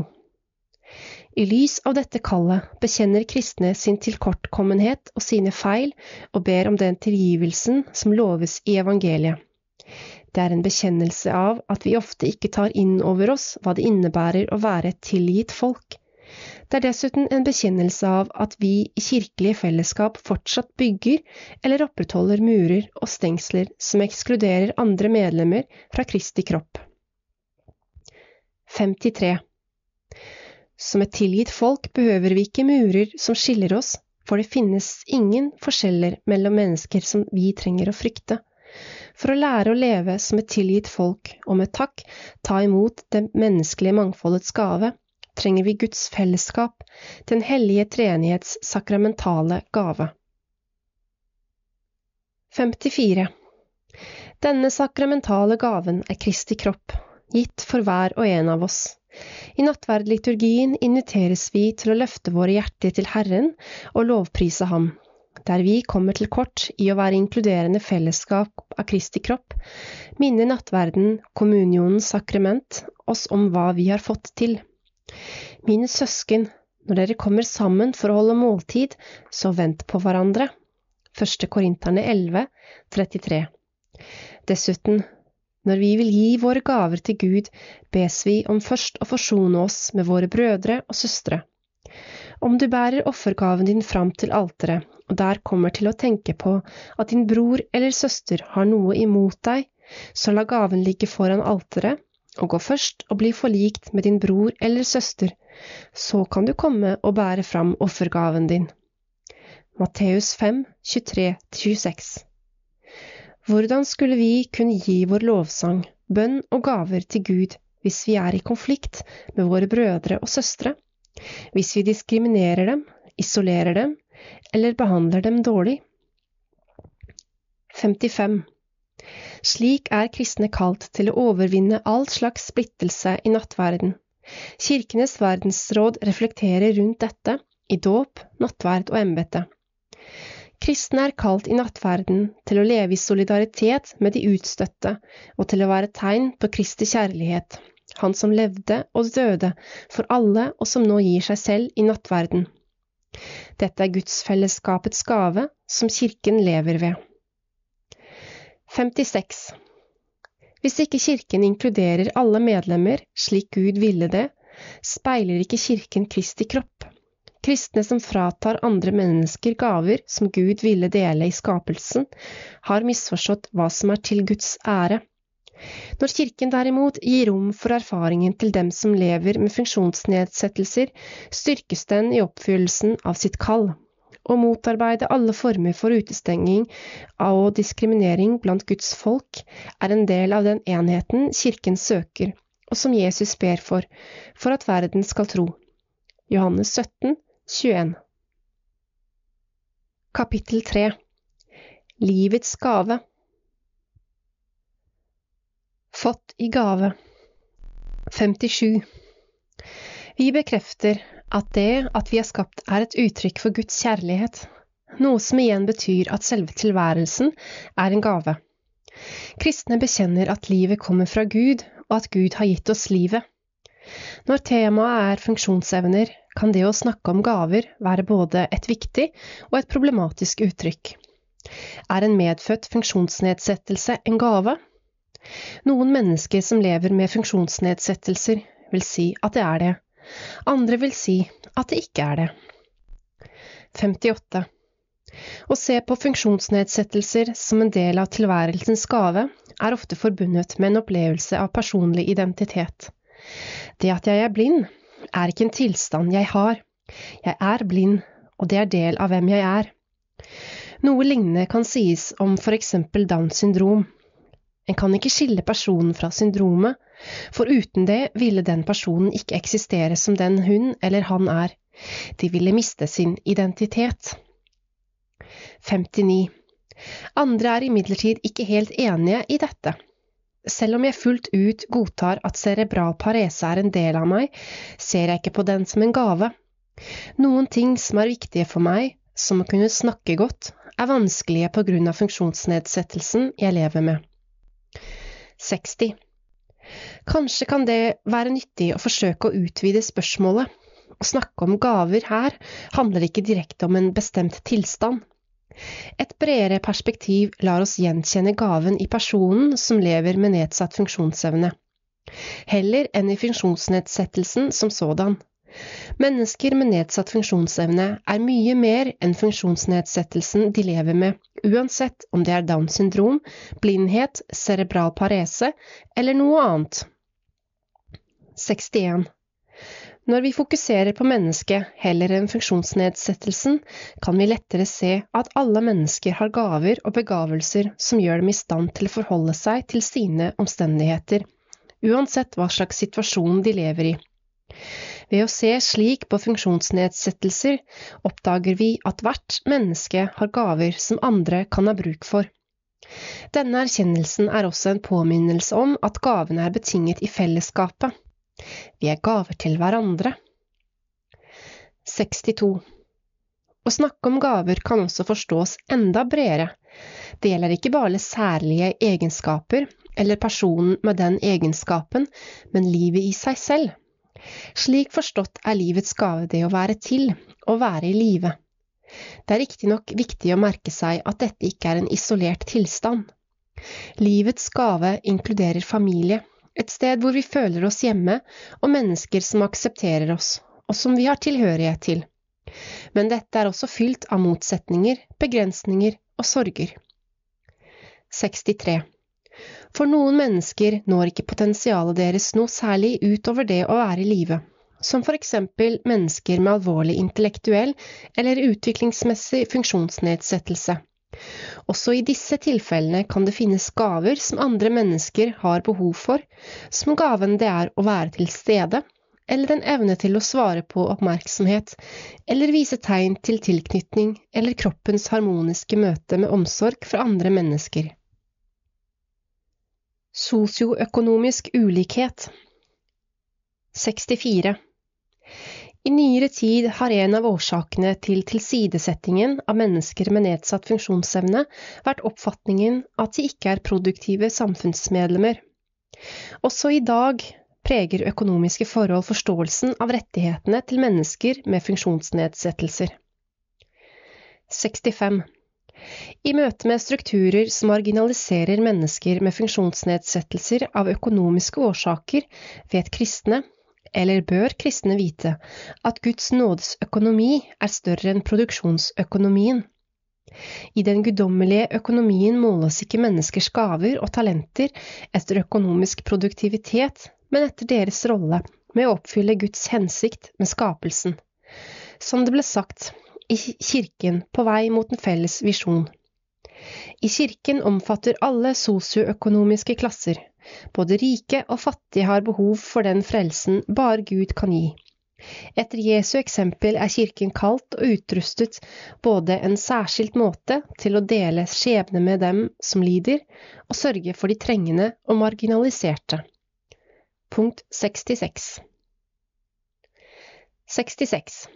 I lys av dette kallet bekjenner kristne sin tilkortkommenhet og sine feil, og ber om den tilgivelsen som loves i evangeliet. Det er en bekjennelse av at vi ofte ikke tar inn over oss hva det innebærer å være et tilgitt folk. Det er dessuten en bekjennelse av at vi i kirkelige fellesskap fortsatt bygger eller opprettholder murer og stengsler som ekskluderer andre medlemmer fra Kristi kropp. 53. Som et tilgitt folk behøver vi ikke murer som skiller oss, for det finnes ingen forskjeller mellom mennesker som vi trenger å frykte. For å lære å leve som et tilgitt folk, og med takk ta imot det menneskelige mangfoldets gave, trenger vi Guds fellesskap, Den hellige treenighets sakramentale gave. 54. Denne sakramentale gaven er Kristi kropp, gitt for hver og en av oss. I nattverdliturgien inviteres vi til å løfte våre hjerter til Herren og lovprise Ham. Der vi kommer til kort i å være inkluderende fellesskap av Kristi kropp, minner nattverden, kommunionens sakrament, oss om hva vi har fått til. Mine søsken, når dere kommer sammen for å holde måltid, så vent på hverandre. 1. Korinterne 11, 33. Dessuten, når vi vil gi våre gaver til Gud, bes vi om først å forsone oss med våre brødre og søstre. Om du bærer offergaven din fram til alteret, og der kommer til å tenke på at din bror eller søster har noe imot deg, så la gaven ligge foran alteret, og gå først og bli forlikt med din bror eller søster, så kan du komme og bære fram offergaven din. Matteus 5, 23–26 hvordan skulle vi kunne gi vår lovsang, bønn og gaver til Gud hvis vi er i konflikt med våre brødre og søstre, hvis vi diskriminerer dem, isolerer dem eller behandler dem dårlig? 55. Slik er kristne kalt til å overvinne all slags splittelse i nattverden. Kirkenes verdensråd reflekterer rundt dette i dåp, nattverd og embete. Kristne er kalt i nattverden til å leve i solidaritet med de utstøtte og til å være tegn på Kristi kjærlighet, Han som levde og døde for alle og som nå gir seg selv i nattverden. Dette er gudsfellesskapets gave, som Kirken lever ved. 56. Hvis ikke Kirken inkluderer alle medlemmer slik Gud ville det, speiler ikke Kirken Kristi kropp. Kristne som fratar andre mennesker gaver som Gud ville dele i skapelsen, har misforstått hva som er til Guds ære. Når Kirken derimot gir rom for erfaringen til dem som lever med funksjonsnedsettelser, styrkes den i oppfyllelsen av sitt kall. Å motarbeide alle former for utestenging og diskriminering blant Guds folk er en del av den enheten Kirken søker, og som Jesus ber for, for at verden skal tro. Johannes 17, 21 Kapittel 3 Livets gave. Fått i gave. 57 Vi bekrefter at det at vi er skapt er et uttrykk for Guds kjærlighet, noe som igjen betyr at selve tilværelsen er en gave. Kristne bekjenner at livet kommer fra Gud, og at Gud har gitt oss livet. Når temaet er funksjonsevner, kan det å snakke om gaver være både et viktig og et problematisk uttrykk. Er en medfødt funksjonsnedsettelse en gave? Noen mennesker som lever med funksjonsnedsettelser, vil si at det er det. Andre vil si at det ikke er det. 58. Å se på funksjonsnedsettelser som en del av tilværelsens gave er ofte forbundet med en opplevelse av personlig identitet. Det at jeg er blind, er ikke en tilstand jeg har. Jeg er blind, og det er del av hvem jeg er. Noe lignende kan sies om for eksempel Downs syndrom. En kan ikke skille personen fra syndromet, for uten det ville den personen ikke eksistere som den hun eller han er. De ville miste sin identitet. 59. Andre er imidlertid ikke helt enige i dette. Selv om jeg fullt ut godtar at cerebral parese er en del av meg, ser jeg ikke på den som en gave. Noen ting som er viktige for meg, som å kunne snakke godt, er vanskelige på grunn av funksjonsnedsettelsen jeg lever med. 60. Kanskje kan det være nyttig å forsøke å utvide spørsmålet. Å snakke om gaver her handler ikke direkte om en bestemt tilstand. Et bredere perspektiv lar oss gjenkjenne gaven i personen som lever med nedsatt funksjonsevne, heller enn i funksjonsnedsettelsen som sådan. Mennesker med nedsatt funksjonsevne er mye mer enn funksjonsnedsettelsen de lever med, uansett om det er Downs syndrom, blindhet, cerebral parese eller noe annet. 61. Når vi fokuserer på mennesket heller enn funksjonsnedsettelsen, kan vi lettere se at alle mennesker har gaver og begavelser som gjør dem i stand til å forholde seg til sine omstendigheter, uansett hva slags situasjon de lever i. Ved å se slik på funksjonsnedsettelser oppdager vi at hvert menneske har gaver som andre kan ha bruk for. Denne erkjennelsen er også en påminnelse om at gavene er betinget i fellesskapet. Vi er gaver til hverandre. 62. Å snakke om gaver kan også forstås enda bredere. Det gjelder ikke bare særlige egenskaper eller personen med den egenskapen, men livet i seg selv. Slik forstått er livets gave det å være til, å være i live. Det er riktignok viktig å merke seg at dette ikke er en isolert tilstand. Livets gave inkluderer familie, et sted hvor vi føler oss hjemme, og mennesker som aksepterer oss, og som vi har tilhørighet til. Men dette er også fylt av motsetninger, begrensninger og sorger. 63. For noen mennesker når ikke potensialet deres noe særlig utover det å være i live som for eksempel mennesker med alvorlig intellektuell eller utviklingsmessig funksjonsnedsettelse. Også i disse tilfellene kan det finnes gaver som andre mennesker har behov for, som gaven det er å være til stede, eller en evne til å svare på oppmerksomhet, eller vise tegn til tilknytning eller kroppens harmoniske møte med omsorg fra andre mennesker. Sosioøkonomisk ulikhet 64. I nyere tid har en av årsakene til tilsidesettingen av mennesker med nedsatt funksjonsevne vært oppfatningen at de ikke er produktive samfunnsmedlemmer. Også i dag preger økonomiske forhold forståelsen av rettighetene til mennesker med funksjonsnedsettelser. 65. I møte med strukturer som marginaliserer mennesker med funksjonsnedsettelser av økonomiske årsaker, vet kristne eller bør kristne vite, at Guds nådes økonomi er større enn produksjonsøkonomien. I den guddommelige økonomien måles ikke menneskers gaver og talenter etter økonomisk produktivitet, men etter deres rolle med å oppfylle Guds hensikt med skapelsen. Som det ble sagt, i kirken på vei mot en felles visjon. I kirken omfatter alle sosioøkonomiske klasser, både rike og fattige har behov for den frelsen bare Gud kan gi. Etter Jesu eksempel er kirken kalt og utrustet både en særskilt måte til å dele skjebne med dem som lider, og sørge for de trengende og marginaliserte. Punkt 66 66.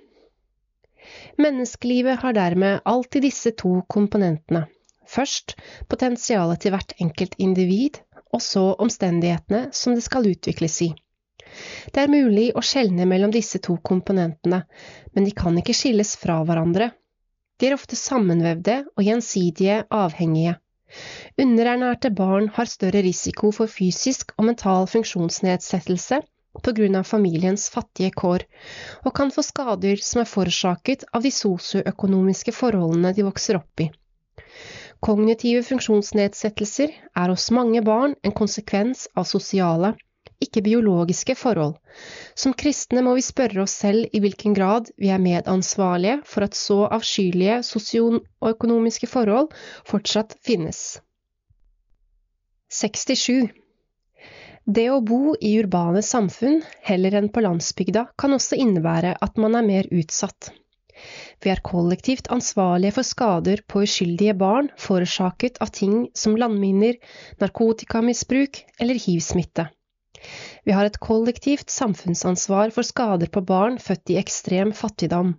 Menneskelivet har dermed alltid disse to komponentene. Først potensialet til hvert enkelt individ, og så omstendighetene som det skal utvikles i. Det er mulig å skjelne mellom disse to komponentene, men de kan ikke skilles fra hverandre. De er ofte sammenvevde og gjensidige avhengige. Underernærte barn har større risiko for fysisk og mental funksjonsnedsettelse på grunn av familiens fattige kår, og kan få skader som er forårsaket av de sosioøkonomiske forholdene de vokser opp i. Kognitive funksjonsnedsettelser er hos mange barn en konsekvens av sosiale, ikke biologiske forhold. Som kristne må vi spørre oss selv i hvilken grad vi er medansvarlige for at så avskyelige sosioøkonomiske forhold fortsatt finnes. 67. Det å bo i urbane samfunn heller enn på landsbygda kan også innebære at man er mer utsatt. Vi er kollektivt ansvarlige for skader på uskyldige barn forårsaket av ting som landminer, narkotikamisbruk eller hivsmitte. Vi har et kollektivt samfunnsansvar for skader på barn født i ekstrem fattigdom.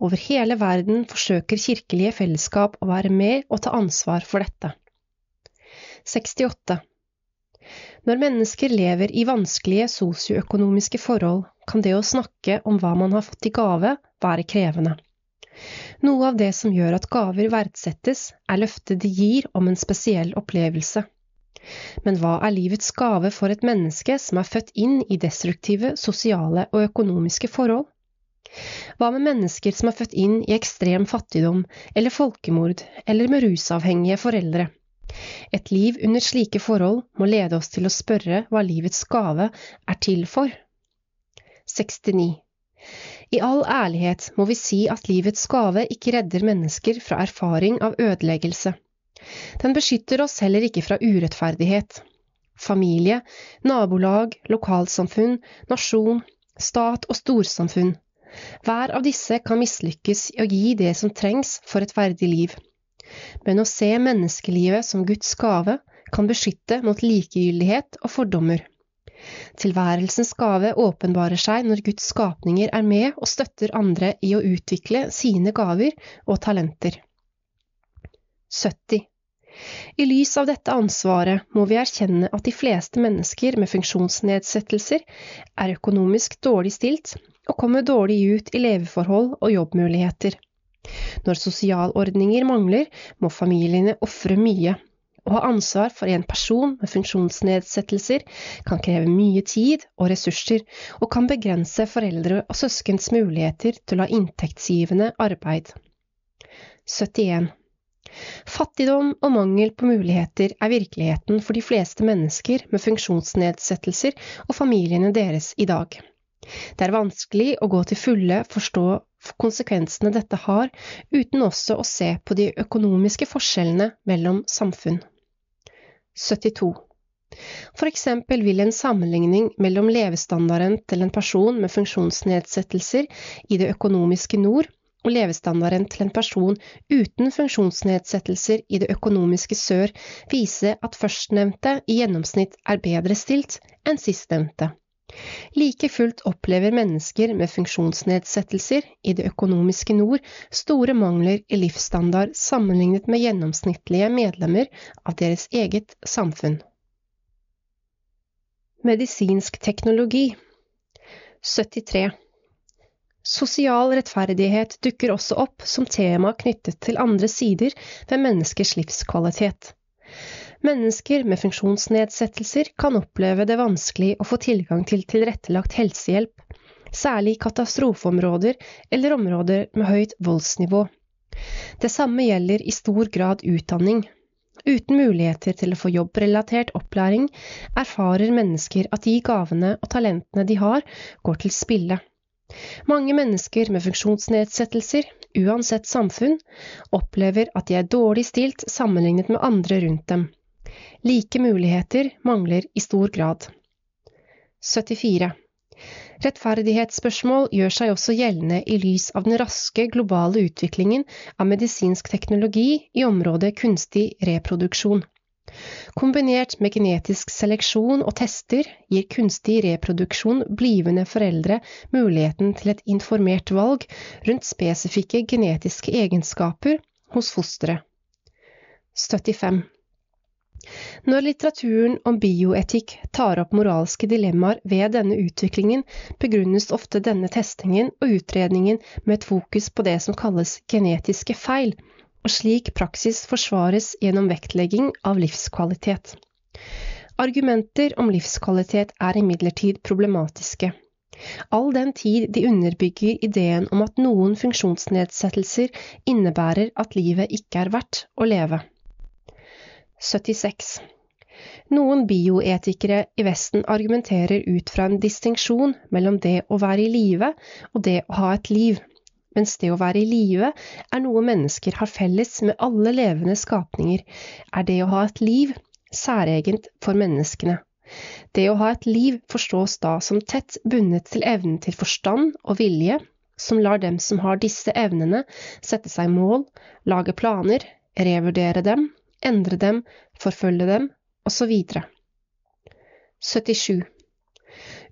Over hele verden forsøker kirkelige fellesskap å være med og ta ansvar for dette. 68. Når mennesker lever i vanskelige sosioøkonomiske forhold, kan det å snakke om hva man har fått i gave, være krevende. Noe av det som gjør at gaver verdsettes, er løftet de gir om en spesiell opplevelse. Men hva er livets gave for et menneske som er født inn i destruktive sosiale og økonomiske forhold? Hva med mennesker som er født inn i ekstrem fattigdom eller folkemord, eller med rusavhengige foreldre? Et liv under slike forhold må lede oss til å spørre hva livets gave er til for. 69. I all ærlighet må vi si at livets gave ikke redder mennesker fra erfaring av ødeleggelse. Den beskytter oss heller ikke fra urettferdighet. Familie, nabolag, lokalsamfunn, nasjon, stat og storsamfunn. Hver av disse kan mislykkes i å gi det som trengs for et verdig liv. Men å se menneskelivet som Guds gave kan beskytte mot likegyldighet og fordommer. Tilværelsens gave åpenbarer seg når Guds skapninger er med og støtter andre i å utvikle sine gaver og talenter. 70. I lys av dette ansvaret må vi erkjenne at de fleste mennesker med funksjonsnedsettelser er økonomisk dårlig stilt og kommer dårlig ut i leveforhold og jobbmuligheter. Når sosialordninger mangler, må familiene ofre mye å ha ansvar for en person med funksjonsnedsettelser kan kreve mye tid og ressurser, og kan begrense foreldre og søskens muligheter til å ha inntektsgivende arbeid. 71. Fattigdom og mangel på muligheter er virkeligheten for de fleste mennesker med funksjonsnedsettelser og familiene deres i dag. Det er vanskelig å gå til fulle forstå konsekvensene dette har, uten også å se på de økonomiske forskjellene mellom samfunn. 72. For eksempel vil en sammenligning mellom levestandarden til en person med funksjonsnedsettelser i det økonomiske nord og levestandarden til en person uten funksjonsnedsettelser i det økonomiske sør vise at førstnevnte i gjennomsnitt er bedre stilt enn sistnevnte. Like fullt opplever mennesker med funksjonsnedsettelser i det økonomiske nord store mangler i livsstandard sammenlignet med gjennomsnittlige medlemmer av deres eget samfunn. Medisinsk teknologi 73. Sosial rettferdighet dukker også opp som tema knyttet til andre sider ved menneskers livskvalitet. Mennesker med funksjonsnedsettelser kan oppleve det vanskelig å få tilgang til tilrettelagt helsehjelp, særlig i katastrofeområder eller områder med høyt voldsnivå. Det samme gjelder i stor grad utdanning. Uten muligheter til å få jobbrelatert opplæring erfarer mennesker at de gavene og talentene de har, går til spille. Mange mennesker med funksjonsnedsettelser, uansett samfunn, opplever at de er dårlig stilt sammenlignet med andre rundt dem. Like muligheter mangler i stor grad. 74. Rettferdighetsspørsmål gjør seg også gjeldende i lys av den raske globale utviklingen av medisinsk teknologi i området kunstig reproduksjon. Kombinert med genetisk seleksjon og tester gir kunstig reproduksjon blivende foreldre muligheten til et informert valg rundt spesifikke genetiske egenskaper hos fosteret. 75. Når litteraturen om bioetikk tar opp moralske dilemmaer ved denne utviklingen, begrunnes ofte denne testingen og utredningen med et fokus på det som kalles genetiske feil, og slik praksis forsvares gjennom vektlegging av livskvalitet. Argumenter om livskvalitet er imidlertid problematiske. All den tid de underbygger ideen om at noen funksjonsnedsettelser innebærer at livet ikke er verdt å leve. 76. Noen bioetikere i Vesten argumenterer ut fra en distinksjon mellom det å være i live og det å ha et liv, mens det å være i live er noe mennesker har felles med alle levende skapninger, er det å ha et liv særegent for menneskene. Det å ha et liv forstås da som tett bundet til evnen til forstand og vilje, som lar dem som har disse evnene, sette seg mål, lage planer, revurdere dem endre dem, forfølge dem, osv. 77.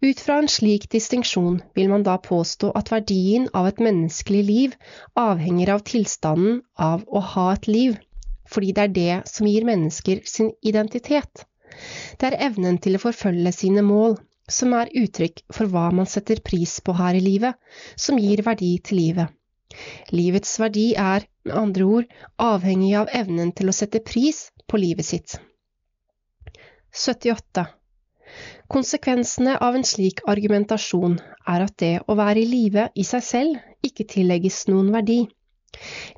Ut fra en slik distinksjon vil man da påstå at verdien av et menneskelig liv avhenger av tilstanden av å ha et liv, fordi det er det som gir mennesker sin identitet. Det er evnen til å forfølge sine mål, som er uttrykk for hva man setter pris på her i livet, som gir verdi til livet. Livets verdi er, med andre ord, avhengig av evnen til å sette pris på livet sitt. 78. Konsekvensene av en slik argumentasjon er at det å være i live i seg selv ikke tillegges noen verdi.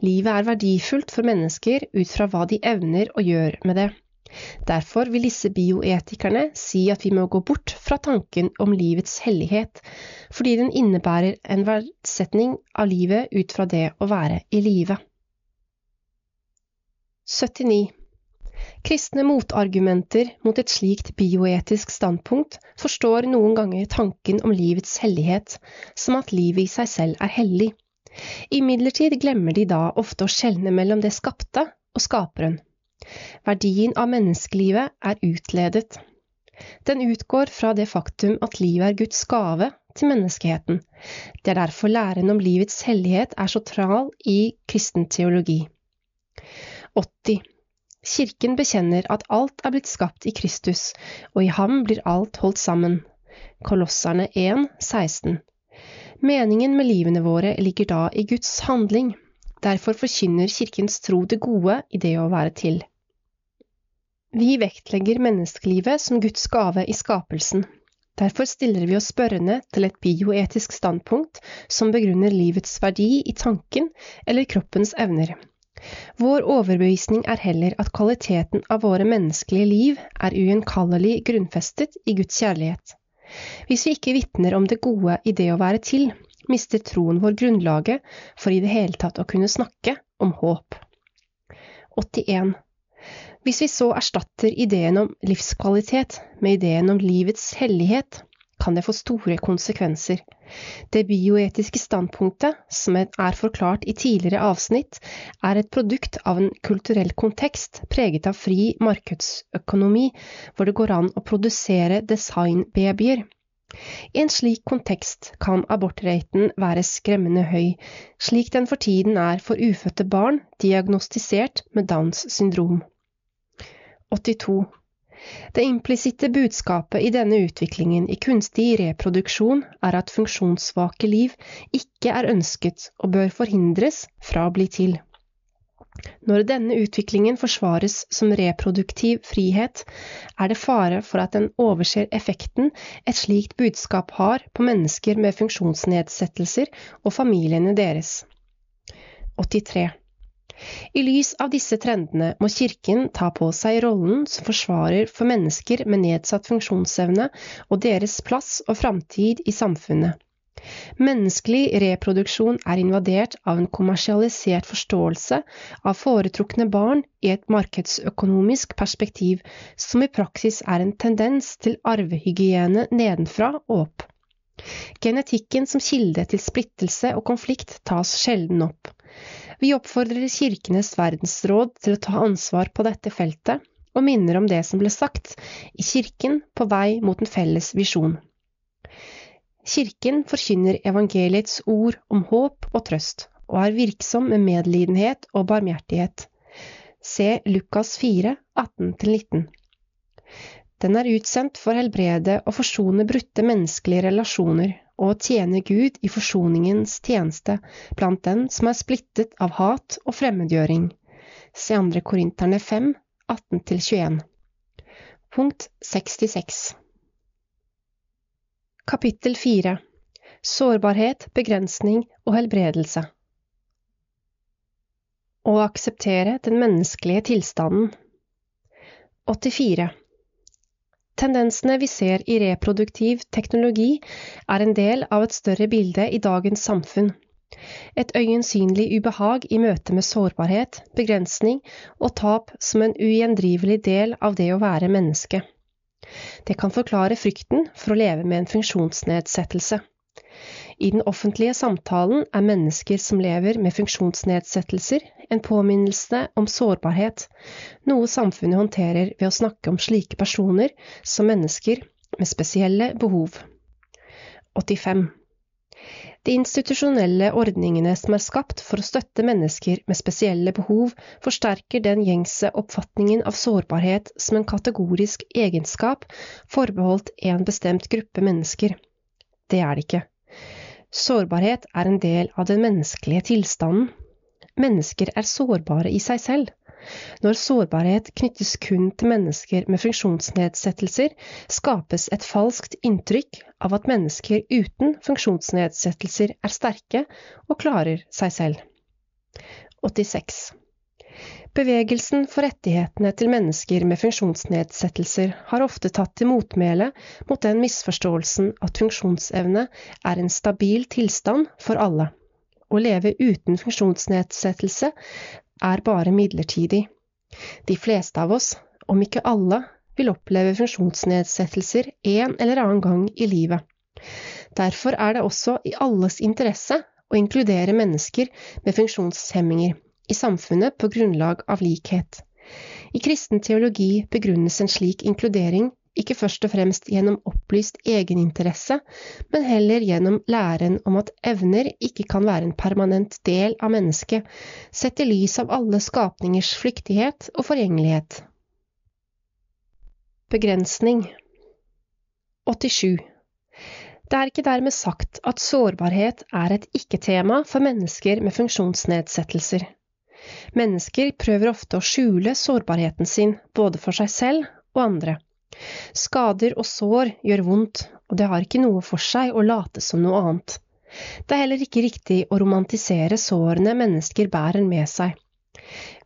Livet er verdifullt for mennesker ut fra hva de evner å gjøre med det. Derfor vil disse bioetikerne si at vi må gå bort fra tanken om livets hellighet, fordi den innebærer en verdsetning av livet ut fra det å være i live. 79. Kristne motargumenter mot et slikt bioetisk standpunkt forstår noen ganger tanken om livets hellighet som at livet i seg selv er hellig. Imidlertid glemmer de da ofte å skjelne mellom det skapte og skaperen. Verdien av menneskelivet er utledet. Den utgår fra det faktum at livet er Guds gave til menneskeheten. Det er derfor læren om livets hellighet er så tral i kristen teologi. 80. Kirken bekjenner at alt er blitt skapt i Kristus, og i ham blir alt holdt sammen. Kolosserne 1, 16. Meningen med livene våre ligger da i Guds handling. Derfor forkynner Kirkens tro det gode i det å være til. Vi vektlegger menneskelivet som Guds gave i skapelsen. Derfor stiller vi oss spørrende til et bioetisk standpunkt som begrunner livets verdi i tanken eller kroppens evner. Vår overbevisning er heller at kvaliteten av våre menneskelige liv er ugjenkallelig grunnfestet i Guds kjærlighet. Hvis vi ikke vitner om det gode i det å være til, mister troen vår grunnlaget for i det hele tatt å kunne snakke om håp. 81. Hvis vi så erstatter ideen om livskvalitet med ideen om livets hellighet, kan det få store konsekvenser. Det bioetiske standpunktet, som er forklart i tidligere avsnitt, er et produkt av en kulturell kontekst preget av fri markedsøkonomi, hvor det går an å produsere designbabyer. I en slik kontekst kan abortraten være skremmende høy, slik den for tiden er for ufødte barn diagnostisert med Downs syndrom. 82. Det implisitte budskapet i denne utviklingen i kunstig reproduksjon er at funksjonssvake liv ikke er ønsket og bør forhindres fra å bli til. Når denne utviklingen forsvares som reproduktiv frihet, er det fare for at den overser effekten et slikt budskap har på mennesker med funksjonsnedsettelser og familiene deres. 83. I lys av disse trendene må Kirken ta på seg rollen som forsvarer for mennesker med nedsatt funksjonsevne og deres plass og framtid i samfunnet. Menneskelig reproduksjon er invadert av en kommersialisert forståelse av foretrukne barn i et markedsøkonomisk perspektiv, som i praksis er en tendens til arvehygiene nedenfra og opp. Genetikken som kilde til splittelse og konflikt tas sjelden opp. Vi oppfordrer Kirkenes verdensråd til å ta ansvar på dette feltet, og minner om det som ble sagt i Kirken på vei mot en felles visjon. Kirken forkynner evangeliets ord om håp og trøst, og er virksom med medlidenhet og barmhjertighet. Se Lukas 4, 18–19. Den er utsendt for helbrede og forsone brutte menneskelige relasjoner og tjene Gud i forsoningens tjeneste blant den som er splittet av hat og fremmedgjøring. Se 2. Korinterne 5, 18–21. Punkt 66 Kapittel 4 Sårbarhet, begrensning og helbredelse Å akseptere den menneskelige tilstanden 84 Tendensene vi ser i reproduktiv teknologi, er en del av et større bilde i dagens samfunn. Et øyensynlig ubehag i møte med sårbarhet, begrensning og tap som en ugjendrivelig del av det å være menneske. Det kan forklare frykten for å leve med en funksjonsnedsettelse. I den offentlige samtalen er mennesker som lever med funksjonsnedsettelser, en påminnelse om sårbarhet, noe samfunnet håndterer ved å snakke om slike personer som mennesker med spesielle behov. 85. De institusjonelle ordningene som er skapt for å støtte mennesker med spesielle behov, forsterker den gjengse oppfatningen av sårbarhet som en kategorisk egenskap forbeholdt en bestemt gruppe mennesker. Det er det ikke. Sårbarhet er en del av den menneskelige tilstanden. Mennesker er sårbare i seg selv. Når sårbarhet knyttes kun til mennesker med funksjonsnedsettelser, skapes et falskt inntrykk av at mennesker uten funksjonsnedsettelser er sterke og klarer seg selv. 86. Bevegelsen for rettighetene til mennesker med funksjonsnedsettelser har ofte tatt til motmæle mot den misforståelsen at funksjonsevne er en stabil tilstand for alle. Å leve uten funksjonsnedsettelse er bare midlertidig. De fleste av oss, om ikke alle, vil oppleve funksjonsnedsettelser en eller annen gang i livet. Derfor er det også i alles interesse å inkludere mennesker med funksjonshemminger i samfunnet på grunnlag av likhet. I kristen teologi begrunnes en slik inkludering ikke først og fremst gjennom opplyst egeninteresse, men heller gjennom læren om at evner ikke kan være en permanent del av mennesket, sett i lys av alle skapningers flyktighet og forgjengelighet. Begrensning 87. Det er ikke dermed sagt at sårbarhet er et ikke-tema for mennesker med funksjonsnedsettelser. Mennesker prøver ofte å skjule sårbarheten sin, både for seg selv og andre. Skader og sår gjør vondt, og det har ikke noe for seg å late som noe annet. Det er heller ikke riktig å romantisere sårene mennesker bærer med seg.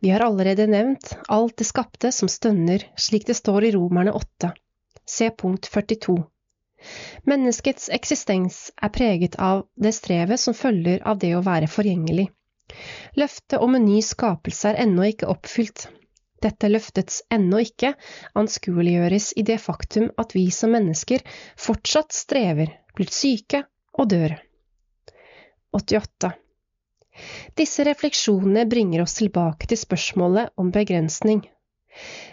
Vi har allerede nevnt alt det skapte som stønner, slik det står i Romerne 8. Se punkt 42. Menneskets eksistens er preget av det strevet som følger av det å være forgjengelig. Løftet om en ny skapelse er ennå ikke oppfylt. Dette løftets ennå ikke anskueliggjøres i det faktum at vi som mennesker fortsatt strever, blir syke og dør. 88. Disse refleksjonene bringer oss tilbake til spørsmålet om begrensning.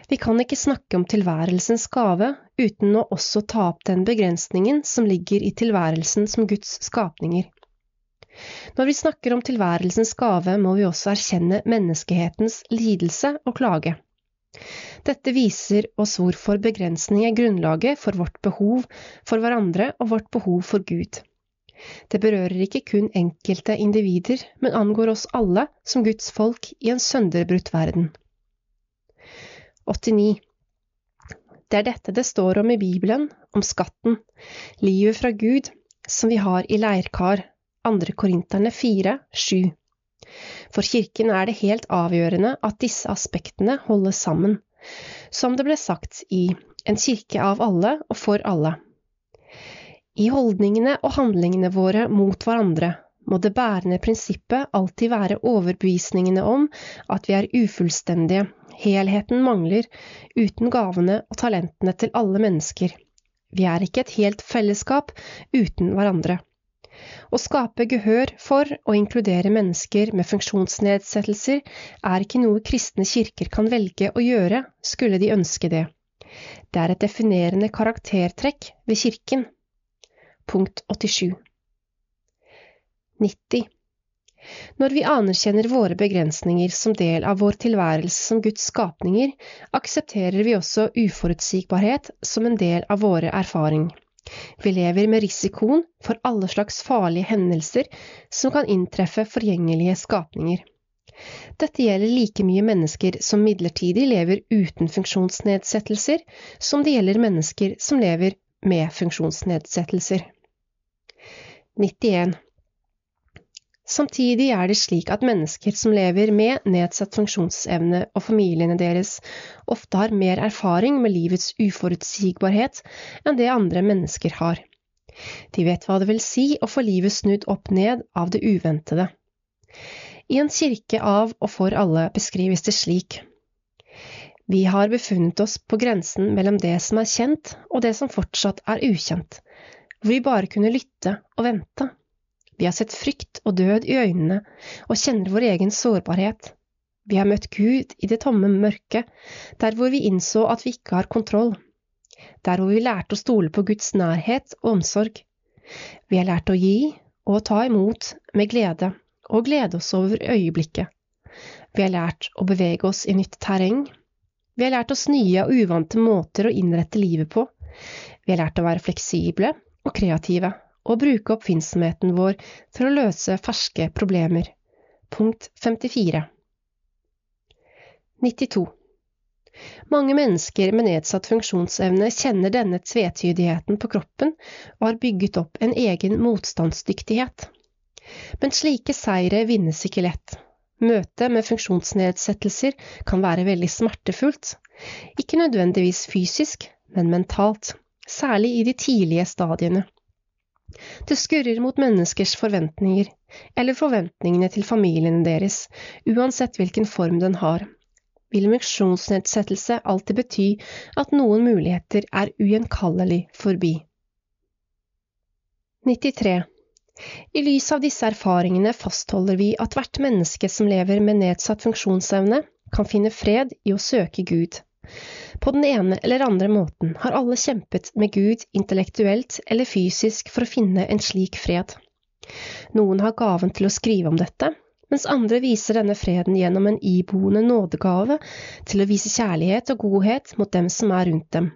Vi kan ikke snakke om tilværelsens gave uten å også ta opp den begrensningen som ligger i tilværelsen som Guds skapninger. Når vi snakker om tilværelsens gave, må vi også erkjenne menneskehetens lidelse og klage. Dette viser oss hvorfor begrensning er grunnlaget for vårt behov for hverandre og vårt behov for Gud. Det berører ikke kun enkelte individer, men angår oss alle som Guds folk i en sønderbrutt verden. 89. Det er dette det står om i Bibelen, om skatten, livet fra Gud, som vi har i leirkar, 2. Korinterne 4, 7. For kirken er det helt avgjørende at disse aspektene holdes sammen, som det ble sagt i En kirke av alle og for alle. I holdningene og handlingene våre mot hverandre må det bærende prinsippet alltid være overbevisningene om at vi er ufullstendige, helheten mangler, uten gavene og talentene til alle mennesker. Vi er ikke et helt fellesskap uten hverandre. Å skape gehør for og inkludere mennesker med funksjonsnedsettelser er ikke noe kristne kirker kan velge å gjøre, skulle de ønske det. Det er et definerende karaktertrekk ved kirken. Punkt 87. 90. Når vi anerkjenner våre begrensninger som del av vår tilværelse som Guds skapninger, aksepterer vi også uforutsigbarhet som en del av våre erfaring. Vi lever med risikoen for alle slags farlige hendelser som kan inntreffe forgjengelige skapninger. Dette gjelder like mye mennesker som midlertidig lever uten funksjonsnedsettelser, som det gjelder mennesker som lever med funksjonsnedsettelser. 91. Samtidig er det slik at mennesker som lever med nedsatt funksjonsevne og familiene deres, ofte har mer erfaring med livets uforutsigbarhet enn det andre mennesker har. De vet hva det vil si å få livet snudd opp ned av det uventede. I en kirke av og for alle beskrives det slik. Vi har befunnet oss på grensen mellom det som er kjent og det som fortsatt er ukjent, hvor vi bare kunne lytte og vente. Vi har sett frykt og død i øynene og kjenner vår egen sårbarhet. Vi har møtt Gud i det tomme mørket, der hvor vi innså at vi ikke har kontroll. Der hvor vi lærte å stole på Guds nærhet og omsorg. Vi har lært å gi og ta imot med glede, og glede oss over øyeblikket. Vi har lært å bevege oss i nytt terreng. Vi har lært oss nye og uvante måter å innrette livet på. Vi har lært å være fleksible og kreative og bruke oppfinnsomheten vår for å løse ferske problemer. Punkt 54 92. Mange mennesker med nedsatt funksjonsevne kjenner denne tvetydigheten på kroppen og har bygget opp en egen motstandsdyktighet. Men slike seire vinnes ikke lett. Møtet med funksjonsnedsettelser kan være veldig smertefullt, ikke nødvendigvis fysisk, men mentalt, særlig i de tidlige stadiene. Det skurrer mot menneskers forventninger, eller forventningene til familiene deres, uansett hvilken form den har. Vil funksjonsnedsettelse alltid bety at noen muligheter er ugjenkallelig forbi? 93. I lys av disse erfaringene fastholder vi at hvert menneske som lever med nedsatt funksjonsevne, kan finne fred i å søke Gud. På den ene eller andre måten har alle kjempet med Gud intellektuelt eller fysisk for å finne en slik fred. Noen har gaven til å skrive om dette, mens andre viser denne freden gjennom en iboende nådegave til å vise kjærlighet og godhet mot dem som er rundt dem.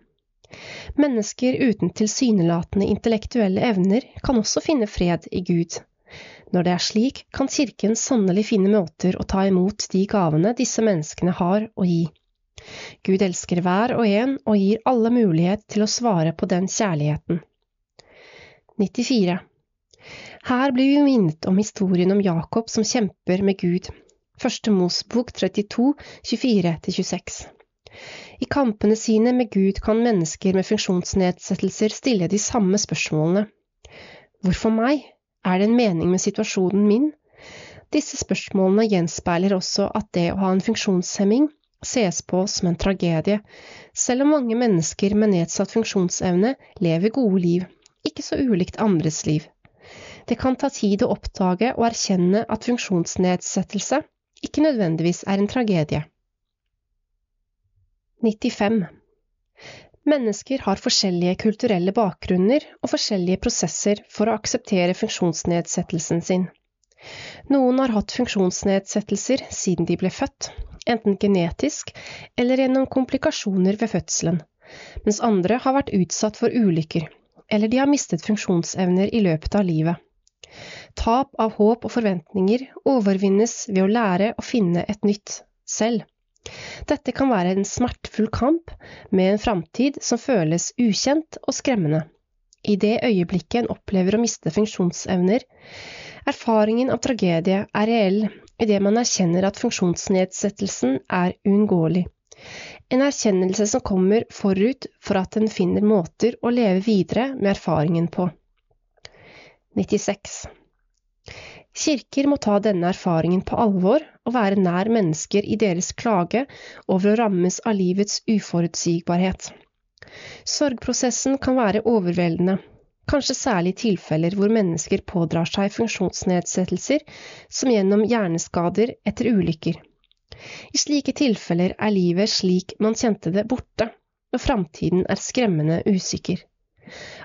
Mennesker uten tilsynelatende intellektuelle evner kan også finne fred i Gud. Når det er slik, kan Kirken sannelig finne måter å ta imot de gavene disse menneskene har å gi. Gud elsker hver og en og gir alle mulighet til å svare på den kjærligheten. 94. Her blir vi minnet om historien om Jakob som kjemper med Gud. Første Mosbok 32, 24–26. I kampene sine med Gud kan mennesker med funksjonsnedsettelser stille de samme spørsmålene. Hvorfor meg? Er det en mening med situasjonen min? Disse spørsmålene gjenspeiler også at det å ha en funksjonshemming ses på som en tragedie, selv om mange mennesker med nedsatt funksjonsevne lever gode liv, ikke så ulikt andres liv. Det kan ta tid å oppdage og erkjenne at funksjonsnedsettelse ikke nødvendigvis er en tragedie. 95. Mennesker har forskjellige kulturelle bakgrunner og forskjellige prosesser for å akseptere funksjonsnedsettelsen sin. Noen har hatt funksjonsnedsettelser siden de ble født, enten genetisk eller gjennom komplikasjoner ved fødselen, mens andre har vært utsatt for ulykker, eller de har mistet funksjonsevner i løpet av livet. Tap av håp og forventninger overvinnes ved å lære å finne et nytt selv. Dette kan være en smertefull kamp med en framtid som føles ukjent og skremmende. I det øyeblikket en opplever å miste funksjonsevner, erfaringen av tragedie er reell idet man erkjenner at funksjonsnedsettelsen er uunngåelig. En erkjennelse som kommer forut for at en finner måter å leve videre med erfaringen på. 96. Kirker må ta denne erfaringen på alvor og være nær mennesker i deres klage over å rammes av livets uforutsigbarhet. Sorgprosessen kan være overveldende, kanskje særlig i tilfeller hvor mennesker pådrar seg funksjonsnedsettelser som gjennom hjerneskader etter ulykker. I slike tilfeller er livet slik man kjente det, borte, og framtiden er skremmende usikker.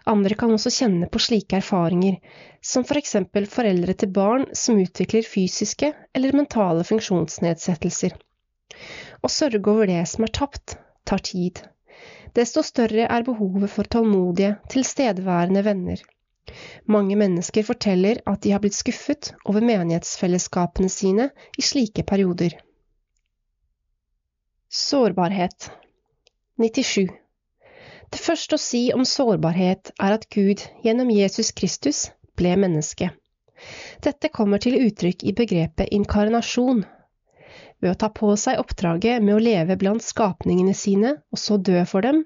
Andre kan også kjenne på slike erfaringer, som for eksempel foreldre til barn som utvikler fysiske eller mentale funksjonsnedsettelser. Å sørge over det som er tapt, tar tid. Desto større er behovet for tålmodige, tilstedeværende venner. Mange mennesker forteller at de har blitt skuffet over menighetsfellesskapene sine i slike perioder. Sårbarhet 97. Det første å si om sårbarhet er at Gud gjennom Jesus Kristus ble menneske. Dette kommer til uttrykk i begrepet inkarnasjon. Ved å ta på seg oppdraget med å leve blant skapningene sine og så dø for dem,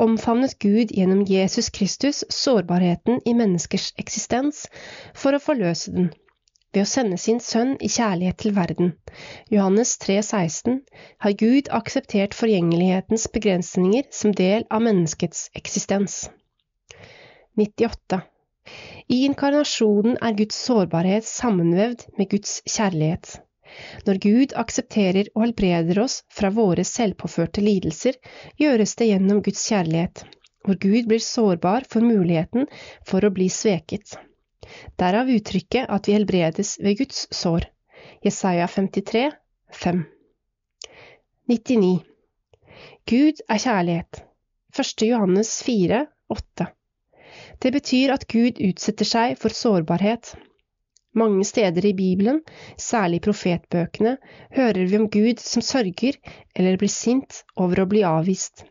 omfavnet Gud gjennom Jesus Kristus sårbarheten i menneskers eksistens for å forløse den ved å sende sin sønn i kjærlighet til verden. Johannes 3,16 har Gud akseptert forgjengelighetens begrensninger som del av menneskets eksistens. 98. I inkarnasjonen er Guds sårbarhet sammenvevd med Guds kjærlighet. Når Gud aksepterer og helbreder oss fra våre selvpåførte lidelser, gjøres det gjennom Guds kjærlighet, hvor Gud blir sårbar for muligheten for å bli sveket. Derav uttrykket at vi helbredes ved Guds sår. Jesaja 53, 5. 99. Gud er kjærlighet. 1. Johannes 4, 8. Det betyr at Gud utsetter seg for sårbarhet. Mange steder i Bibelen, særlig i profetbøkene, hører vi om Gud som sørger eller blir sint over å bli avvist.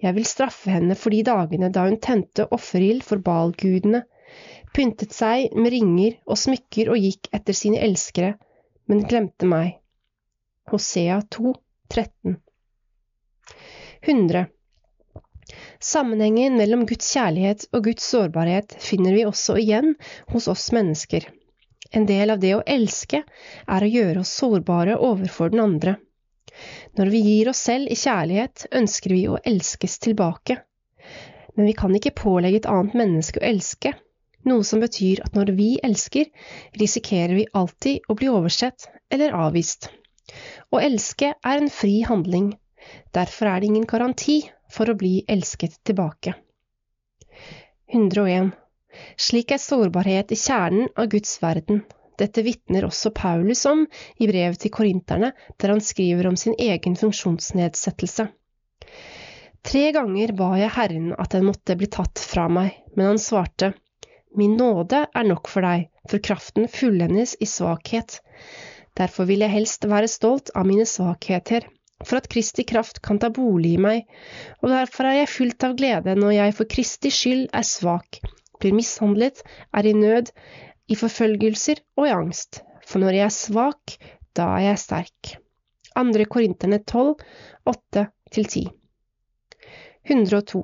Jeg vil straffe henne for de dagene da hun tente offerild for balgudene, pyntet seg med ringer og smykker og gikk etter sine elskere, men glemte meg. Hosea 2, 13. 100. Sammenhengen mellom Guds kjærlighet og Guds sårbarhet finner vi også igjen hos oss mennesker. En del av det å elske er å gjøre oss sårbare overfor den andre. Når vi gir oss selv i kjærlighet, ønsker vi å elskes tilbake. Men vi kan ikke pålegge et annet menneske å elske, noe som betyr at når vi elsker, risikerer vi alltid å bli oversett eller avvist. Å elske er en fri handling, derfor er det ingen garanti for å bli elsket tilbake. 101. Slik er sårbarhet i kjernen av Guds verden. Dette vitner også Paulus om i brevet til korinterne, der han skriver om sin egen funksjonsnedsettelse. Tre ganger ba jeg Herren at den måtte bli tatt fra meg, men han svarte, Min nåde er nok for deg, for kraften fullendes i svakhet. Derfor vil jeg helst være stolt av mine svakheter, for at Kristi kraft kan ta bolig i meg, og derfor er jeg fylt av glede når jeg for Kristi skyld er svak, blir mishandlet, er i nød, i forfølgelser og i angst, for når jeg er svak, da er jeg sterk. Andre Korinterne 12, 8–10 102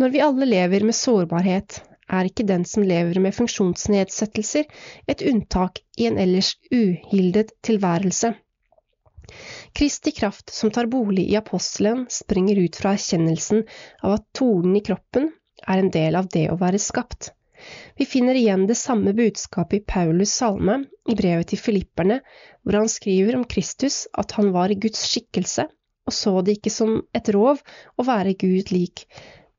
Når vi alle lever med sårbarhet, er ikke den som lever med funksjonsnedsettelser, et unntak i en ellers uhildet tilværelse. Kristi kraft som tar bolig i apostelen, springer ut fra erkjennelsen av at tornen i kroppen er en del av det å være skapt. Vi finner igjen det samme budskapet i Paulus' salme i brevet til filipperne, hvor han skriver om Kristus at han var Guds skikkelse, og så det ikke som et rov å være Gud lik,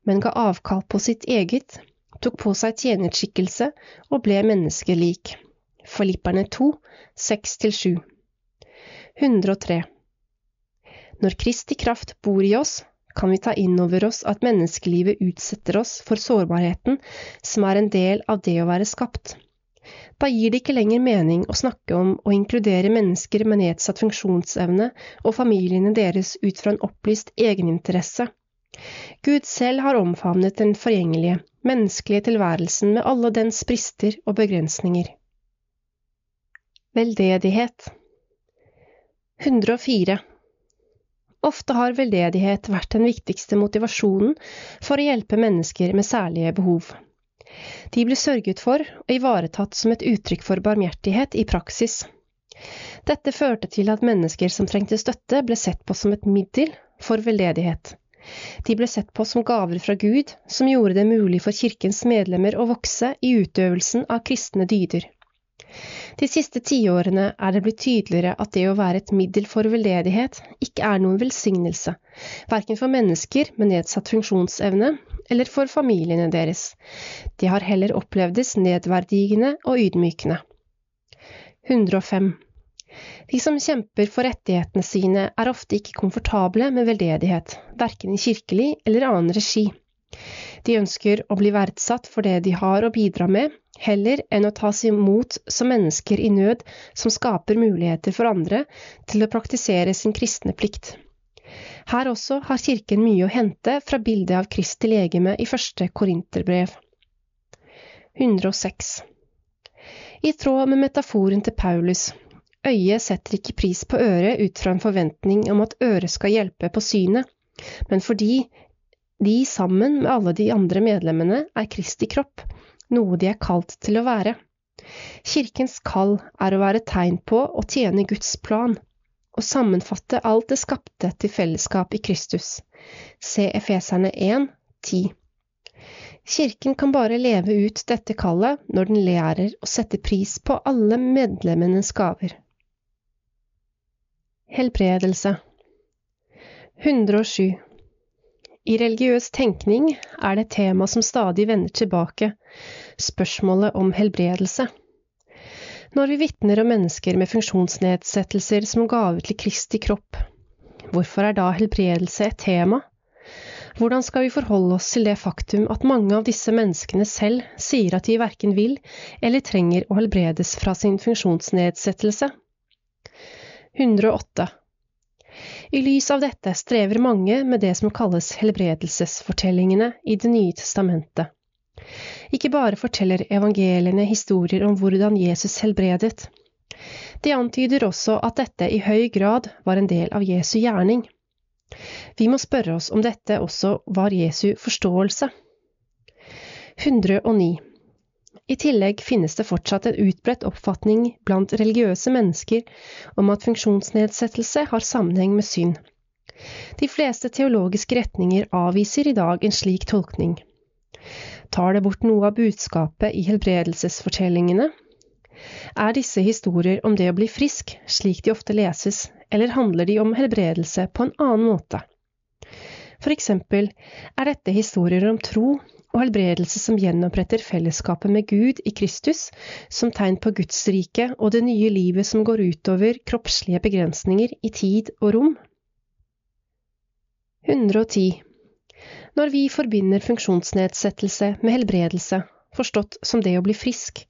men ga avkall på sitt eget, tok på seg tjenerskikkelse og ble menneskelik. Filipperne 2, 6–7 103 når Kristi kraft bor i oss, kan vi ta inn over oss at menneskelivet utsetter oss for sårbarheten som er en del av det å være skapt. Da gir det ikke lenger mening å snakke om å inkludere mennesker med nedsatt funksjonsevne og familiene deres ut fra en opplyst egeninteresse. Gud selv har omfavnet den forgjengelige, menneskelige tilværelsen med alle dens brister og begrensninger. Veldedighet 104 Ofte har veldedighet vært den viktigste motivasjonen for å hjelpe mennesker med særlige behov. De blir sørget for og ivaretatt som et uttrykk for barmhjertighet i praksis. Dette førte til at mennesker som trengte støtte, ble sett på som et middel for veldedighet. De ble sett på som gaver fra Gud, som gjorde det mulig for kirkens medlemmer å vokse i utøvelsen av kristne dyder. De siste tiårene er det blitt tydeligere at det å være et middel for veldedighet ikke er noen velsignelse, verken for mennesker med nedsatt funksjonsevne eller for familiene deres. De har heller opplevdes nedverdigende og ydmykende. 105. De som kjemper for rettighetene sine, er ofte ikke komfortable med veldedighet, verken i kirkelig eller annen regi. De ønsker å bli verdsatt for det de har å bidra med, heller enn å tas imot som mennesker i nød som skaper muligheter for andre til å praktisere sin kristne plikt. Her også har Kirken mye å hente fra bildet av Kristi legeme i første Korinterbrev. 106. I tråd med metaforen til Paulus, øyet setter ikke pris på øret ut fra en forventning om at øret skal hjelpe på synet, men fordi de sammen med alle de andre medlemmene er Kristi kropp, noe de er kalt til å være. Kirkens kall er å være tegn på å tjene Guds plan, og sammenfatte alt det skapte til fellesskap i Kristus. Se Efeserne 1, 10. Kirken kan bare leve ut dette kallet når den lærer å sette pris på alle medlemmenes gaver. Helbredelse 107 i religiøs tenkning er det et tema som stadig vender tilbake, spørsmålet om helbredelse. Når vi vitner om mennesker med funksjonsnedsettelser som gave til Kristi kropp, hvorfor er da helbredelse et tema? Hvordan skal vi forholde oss til det faktum at mange av disse menneskene selv sier at de verken vil eller trenger å helbredes fra sin funksjonsnedsettelse? 108. I lys av dette strever mange med det som kalles helbredelsesfortellingene i Det nye testamentet. Ikke bare forteller evangeliene historier om hvordan Jesus helbredet. De antyder også at dette i høy grad var en del av Jesu gjerning. Vi må spørre oss om dette også var Jesu forståelse. 109. I tillegg finnes det fortsatt en utbredt oppfatning blant religiøse mennesker om at funksjonsnedsettelse har sammenheng med synd. De fleste teologiske retninger avviser i dag en slik tolkning. Tar det bort noe av budskapet i helbredelsesfortellingene? Er disse historier om det å bli frisk, slik de ofte leses, eller handler de om helbredelse på en annen måte? For eksempel er dette historier om tro og helbredelse som gjenoppretter fellesskapet med Gud i Kristus, som tegn på Guds rike og det nye livet som går utover kroppslige begrensninger i tid og rom. 110. Når vi forbinder funksjonsnedsettelse med helbredelse, forstått som det å bli frisk,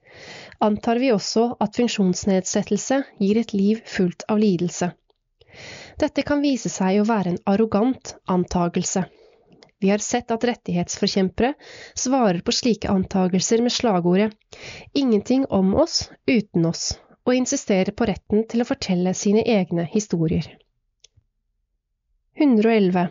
antar vi også at funksjonsnedsettelse gir et liv fullt av lidelse. Dette kan vise seg å være en arrogant antagelse. Vi har sett at rettighetsforkjempere svarer på slike antagelser med slagordet ingenting om oss uten oss, og insisterer på retten til å fortelle sine egne historier. 111.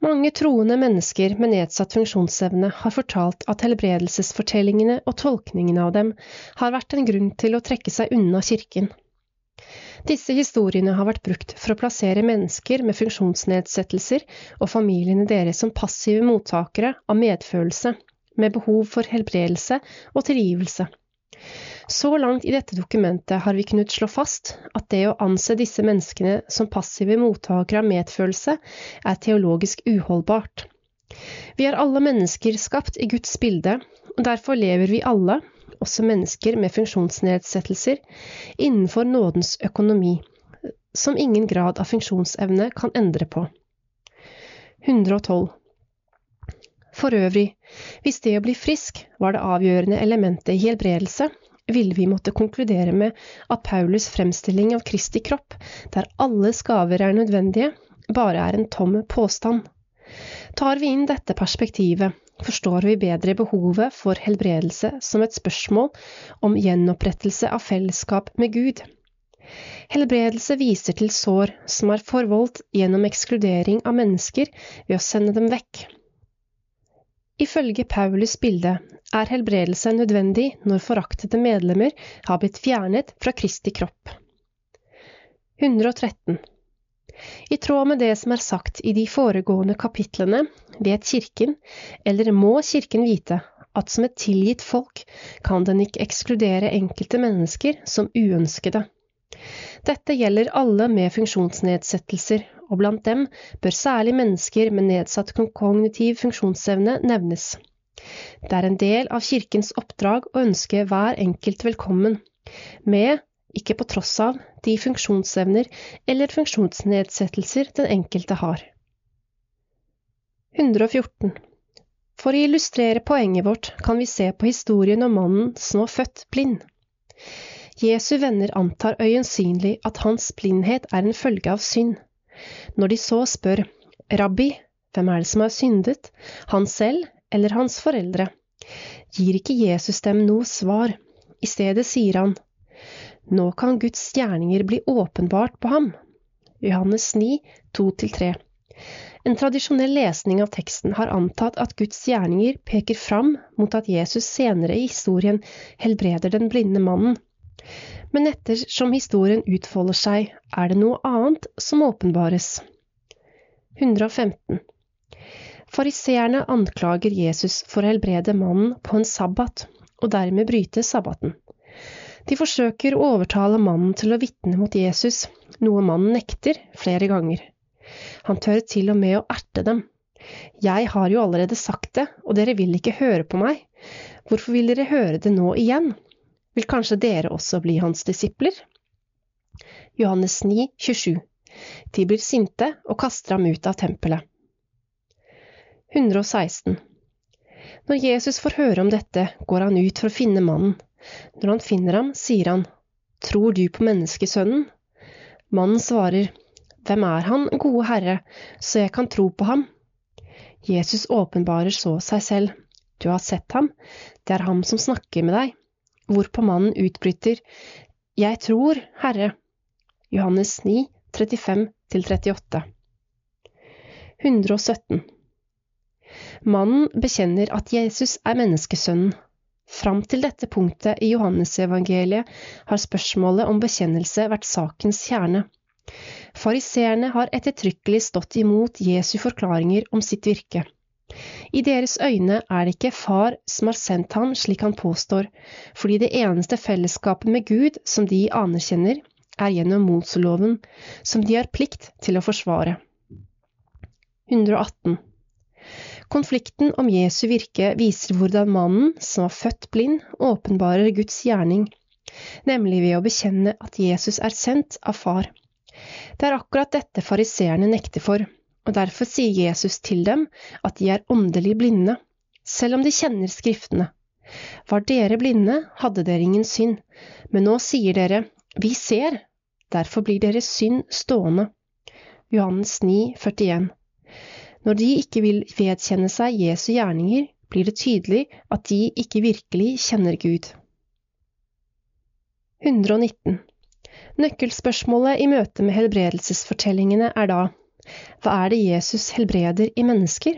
Mange troende mennesker med nedsatt funksjonsevne har fortalt at helbredelsesfortellingene og tolkningen av dem har vært en grunn til å trekke seg unna kirken. Disse historiene har vært brukt for å plassere mennesker med funksjonsnedsettelser og familiene deres som passive mottakere av medfølelse, med behov for helbredelse og tilgivelse. Så langt i dette dokumentet har vi kunnet slå fast at det å anse disse menneskene som passive mottakere av medfølelse er teologisk uholdbart. Vi er alle mennesker skapt i Guds bilde, og derfor lever vi alle, også mennesker med funksjonsnedsettelser, innenfor nådens økonomi, som ingen grad av funksjonsevne kan endre på. 112. For øvrig, hvis det å bli frisk var det avgjørende elementet i helbredelse, ville vi måtte konkludere med at Paulus fremstilling av Kristi kropp, der alle skaver er nødvendige, bare er en tom påstand. Tar vi inn dette perspektivet, forstår vi bedre behovet for helbredelse som et spørsmål om gjenopprettelse av fellesskap med Gud. Helbredelse viser til sår som er forvoldt gjennom ekskludering av mennesker ved å sende dem vekk. Ifølge Paulus bilde er helbredelse nødvendig når foraktede medlemmer har blitt fjernet fra Kristi kropp. 113. I tråd med det som er sagt i de foregående kapitlene, vet Kirken, eller må Kirken vite, at som et tilgitt folk kan den ikke ekskludere enkelte mennesker som uønskede. Dette gjelder alle med funksjonsnedsettelser, og blant dem bør særlig mennesker med nedsatt kognitiv funksjonsevne nevnes. Det er en del av Kirkens oppdrag å ønske hver enkelt velkommen, med, ikke på tross av, de funksjonsevner eller funksjonsnedsettelser den enkelte har. 114. For å illustrere poenget vårt kan vi se på historien om mannen som var født blind. Jesu venner antar øyensynlig at hans blindhet er en følge av synd. Når de så spør, Rabbi, hvem er det som har syndet, han selv eller hans foreldre, gir ikke Jesus dem noe svar. I stedet sier han, Nå kan Guds gjerninger bli åpenbart på ham. Johannes 9, 2-3. En tradisjonell lesning av teksten har antatt at Guds gjerninger peker fram mot at Jesus senere i historien helbreder den blinde mannen. Men ettersom historien utfolder seg, er det noe annet som åpenbares. 115. Fariseerne anklager Jesus for å helbrede mannen på en sabbat, og dermed bryte sabbaten. De forsøker å overtale mannen til å vitne mot Jesus, noe mannen nekter flere ganger. Han tør til og med å erte dem. Jeg har jo allerede sagt det, og dere vil ikke høre på meg. Hvorfor vil dere høre det nå igjen? Vil kanskje dere også bli hans disipler? Johannes 9, 27. De blir sinte og kaster ham ut av tempelet. 116. Når Jesus får høre om dette, går han ut for å finne mannen. Når han finner ham, sier han, Tror du på menneskesønnen? Mannen svarer, Hvem er han, gode Herre, så jeg kan tro på ham? Jesus åpenbarer så seg selv. Du har sett ham, det er ham som snakker med deg hvorpå mannen utbryter, Jeg tror, Herre. Johannes 9, 35-38. 117. Mannen bekjenner at Jesus er menneskesønnen. Fram til dette punktet i Johannesevangeliet har spørsmålet om bekjennelse vært sakens kjerne. Fariseerne har ettertrykkelig stått imot Jesu forklaringer om sitt virke. I deres øyne er det ikke far som har sendt ham slik han påstår, fordi det eneste fellesskapet med Gud som de anerkjenner, er gjennom Moseloven, som de har plikt til å forsvare. 118. Konflikten om Jesu virke viser hvordan mannen, som var født blind, åpenbarer Guds gjerning, nemlig ved å bekjenne at Jesus er sendt av Far. Det er akkurat dette fariseerne nekter for, og derfor sier Jesus til dem at de er åndelig blinde, selv om de kjenner Skriftene. Var dere blinde, hadde dere ingen synd, men nå sier dere, vi ser, derfor blir deres synd stående. Johannes 9, 41. Når de ikke vil vedkjenne seg Jesu gjerninger, blir det tydelig at de ikke virkelig kjenner Gud. 119. Nøkkelspørsmålet i møte med helbredelsesfortellingene er da hva er det Jesus helbreder i mennesker?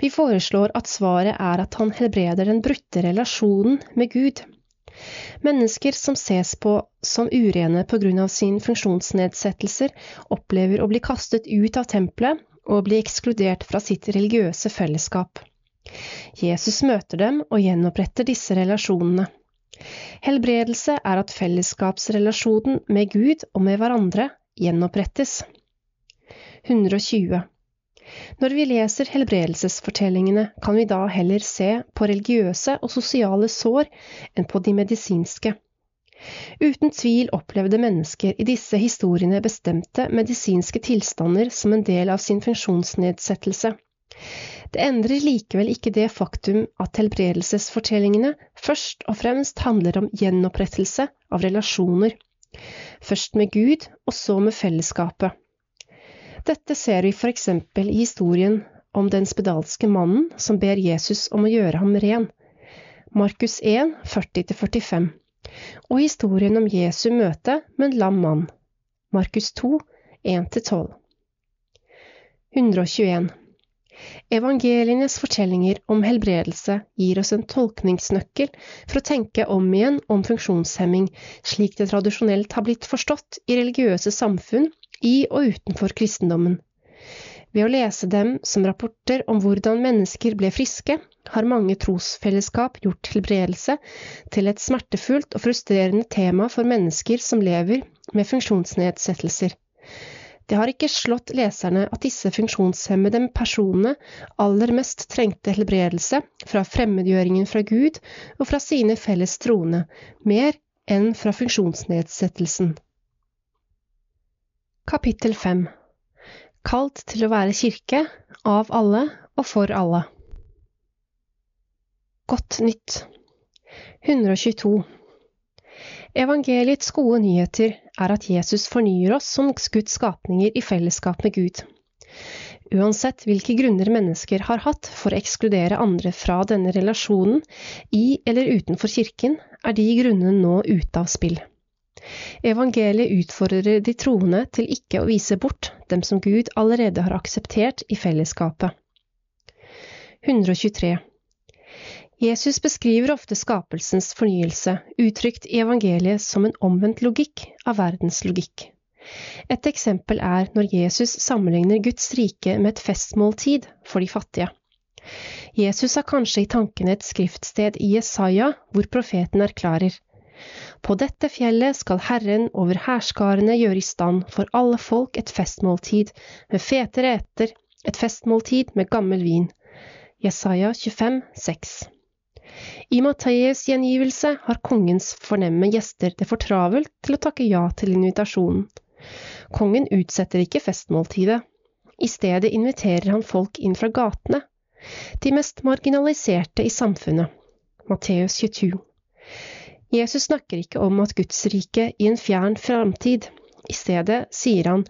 Vi foreslår at svaret er at han helbreder den brutte relasjonen med Gud. Mennesker som ses på som urene av sin funksjonsnedsettelser, opplever å bli kastet ut av tempelet og bli ekskludert fra sitt religiøse fellesskap. Jesus møter dem og gjenoppretter disse relasjonene. Helbredelse er at fellesskapsrelasjonen med Gud og med hverandre gjenopprettes. 120. Når vi leser helbredelsesfortellingene, kan vi da heller se på religiøse og sosiale sår enn på de medisinske. Uten tvil opplevde mennesker i disse historiene bestemte medisinske tilstander som en del av sin funksjonsnedsettelse. Det endrer likevel ikke det faktum at helbredelsesfortellingene først og fremst handler om gjenopprettelse av relasjoner, først med Gud og så med fellesskapet. Dette ser vi eksempel i historien om den spedalske mannen som ber Jesus om å gjøre ham ren. Markus 1, 40-45 og historien om Jesu møte med en lam mann. Markus 2, 1-12. 121. Evangelienes fortellinger om helbredelse gir oss en tolkningsnøkkel for å tenke om igjen om funksjonshemming, slik det tradisjonelt har blitt forstått i religiøse samfunn i og utenfor kristendommen. Ved å lese dem som rapporter om hvordan mennesker ble friske, har mange trosfellesskap gjort helbredelse til et smertefullt og frustrerende tema for mennesker som lever med funksjonsnedsettelser. Det har ikke slått leserne at disse funksjonshemmede personene aller mest trengte helbredelse fra fremmedgjøringen fra Gud og fra sine felles troende, mer enn fra funksjonsnedsettelsen. Kapittel 5 kalt til å være kirke, av alle og for alle. Godt nytt 122 Evangeliets gode nyheter er at Jesus fornyer oss som Guds skapninger i fellesskap med Gud. Uansett hvilke grunner mennesker har hatt for å ekskludere andre fra denne relasjonen, i eller utenfor kirken, er de grunnene nå ute av spill. Evangeliet utfordrer de troende til ikke å vise bort dem som Gud allerede har akseptert i fellesskapet. 123. Jesus beskriver ofte skapelsens fornyelse, uttrykt i evangeliet som en omvendt logikk av verdens logikk. Et eksempel er når Jesus sammenligner Guds rike med et festmåltid for de fattige. Jesus har kanskje i tankene et skriftsted i Jesaja hvor profeten erklærer på dette fjellet skal Herren over hærskarene gjøre i stand for alle folk et festmåltid med fete retter, et festmåltid med gammel vin. Jesaja 25, 6. I Matteus' gjengivelse har kongens fornemme gjester det for travelt til å takke ja til invitasjonen. Kongen utsetter ikke festmåltidet. I stedet inviterer han folk inn fra gatene, de mest marginaliserte i samfunnet. Matteus 22. Jesus snakker ikke om at Guds rike i en fjern framtid. I stedet sier han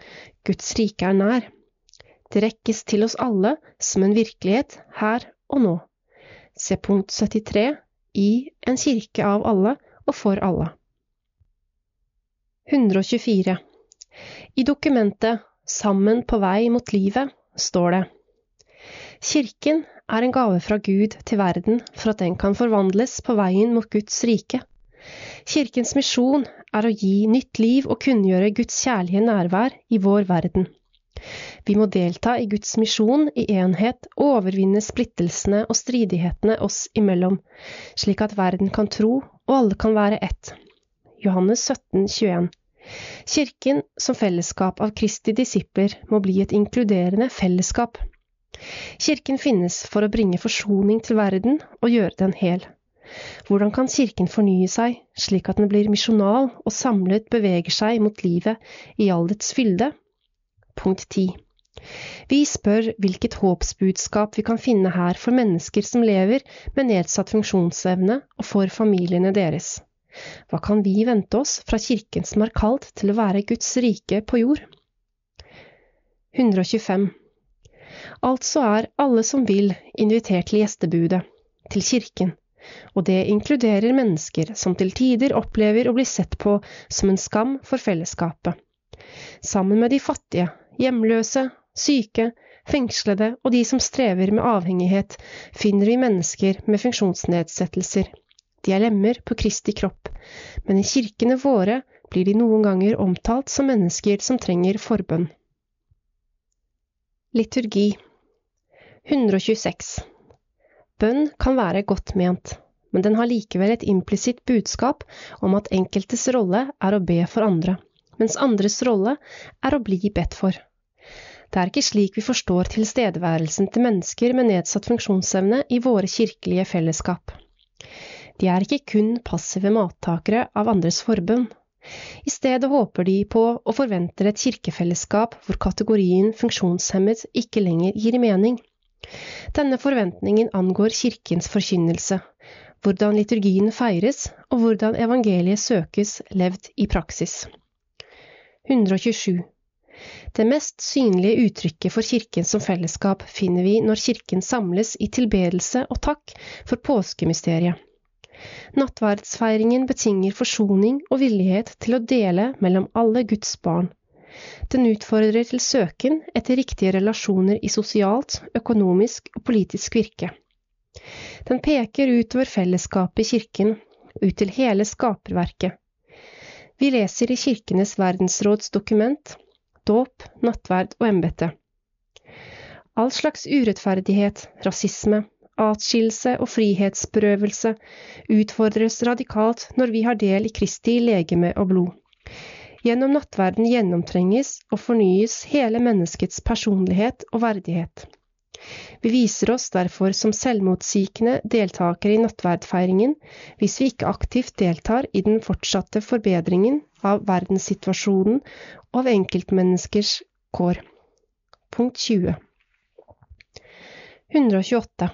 Guds rike er nær. Det rekkes til oss alle som en virkelighet her og nå. Se punkt 73 i En kirke av alle og for alle. 124. I dokumentet Sammen på vei mot livet står det Kirken er en gave fra Gud til verden for at den kan forvandles på veien mot Guds rike. Kirkens misjon er å gi nytt liv og kunngjøre Guds kjærlige nærvær i vår verden. Vi må delta i Guds misjon i enhet og overvinne splittelsene og stridighetene oss imellom, slik at verden kan tro og alle kan være ett. Johannes 17, 21. Kirken som fellesskap av Kristi disipler må bli et inkluderende fellesskap. Kirken finnes for å bringe forsoning til verden og gjøre den hel. Hvordan kan Kirken fornye seg, slik at den blir misjonal og samlet beveger seg mot livet i all dets fylde? Punkt 10. Vi spør hvilket håpsbudskap vi kan finne her for mennesker som lever med nedsatt funksjonsevne, og for familiene deres. Hva kan vi vente oss fra Kirken som er kalt til å være Guds rike på jord? 125. Altså er alle som vil, invitert til gjestebudet, til Kirken, og det inkluderer mennesker som til tider opplever å bli sett på som en skam for fellesskapet. Sammen med de fattige, hjemløse, syke, fengslede og de som strever med avhengighet, finner vi mennesker med funksjonsnedsettelser. De er lemmer på Kristi kropp, men i kirkene våre blir de noen ganger omtalt som mennesker som trenger forbønn. Liturgi. 126 Bønn kan være godt ment, men den har likevel et implisitt budskap om at enkeltes rolle er å be for andre, mens andres rolle er å bli bedt for. Det er ikke slik vi forstår tilstedeværelsen til mennesker med nedsatt funksjonsevne i våre kirkelige fellesskap. De er ikke kun passive mattakere av andres forbønn. I stedet håper de på og forventer et kirkefellesskap hvor kategorien funksjonshemmet ikke lenger gir mening. Denne forventningen angår kirkens forkynnelse, hvordan liturgien feires, og hvordan evangeliet søkes levd i praksis. 127. Det mest synlige uttrykket for Kirken som fellesskap finner vi når Kirken samles i tilbedelse og takk for påskemysteriet. Nattverdsfeiringen betinger forsoning og villighet til å dele mellom alle Guds barn. Den utfordrer til søken etter riktige relasjoner i sosialt, økonomisk og politisk virke. Den peker utover fellesskapet i kirken, ut til hele skaperverket. Vi leser i Kirkenes verdensråds dokument Dåp, nattverd og embete. All slags urettferdighet, rasisme, atskillelse og frihetsberøvelse utfordres radikalt når vi har del i Kristi legeme og blod. Gjennom nattverden gjennomtrenges og fornyes hele menneskets personlighet og verdighet. Vi viser oss derfor som selvmotsigende deltakere i nattverdfeiringen hvis vi ikke aktivt deltar i den fortsatte forbedringen av verdenssituasjonen og av enkeltmenneskers kår. Punkt 20 128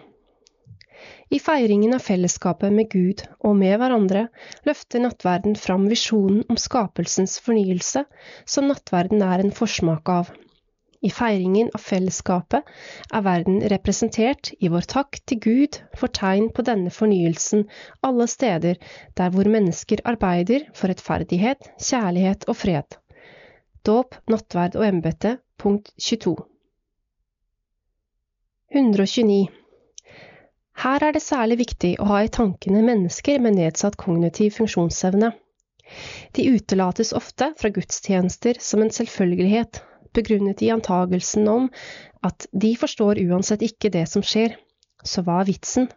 i feiringen av fellesskapet med Gud og med hverandre løfter nattverden fram visjonen om skapelsens fornyelse, som nattverden er en forsmak av. I feiringen av fellesskapet er verden representert i vår takk til Gud for tegn på denne fornyelsen alle steder der hvor mennesker arbeider for rettferdighet, kjærlighet og fred. Dåp, nattverd og embete, punkt 22. 129. Her er det særlig viktig å ha i tankene mennesker med nedsatt kognitiv funksjonsevne. De utelates ofte fra gudstjenester som en selvfølgelighet, begrunnet i antagelsen om at de forstår uansett ikke det som skjer, så hva er vitsen?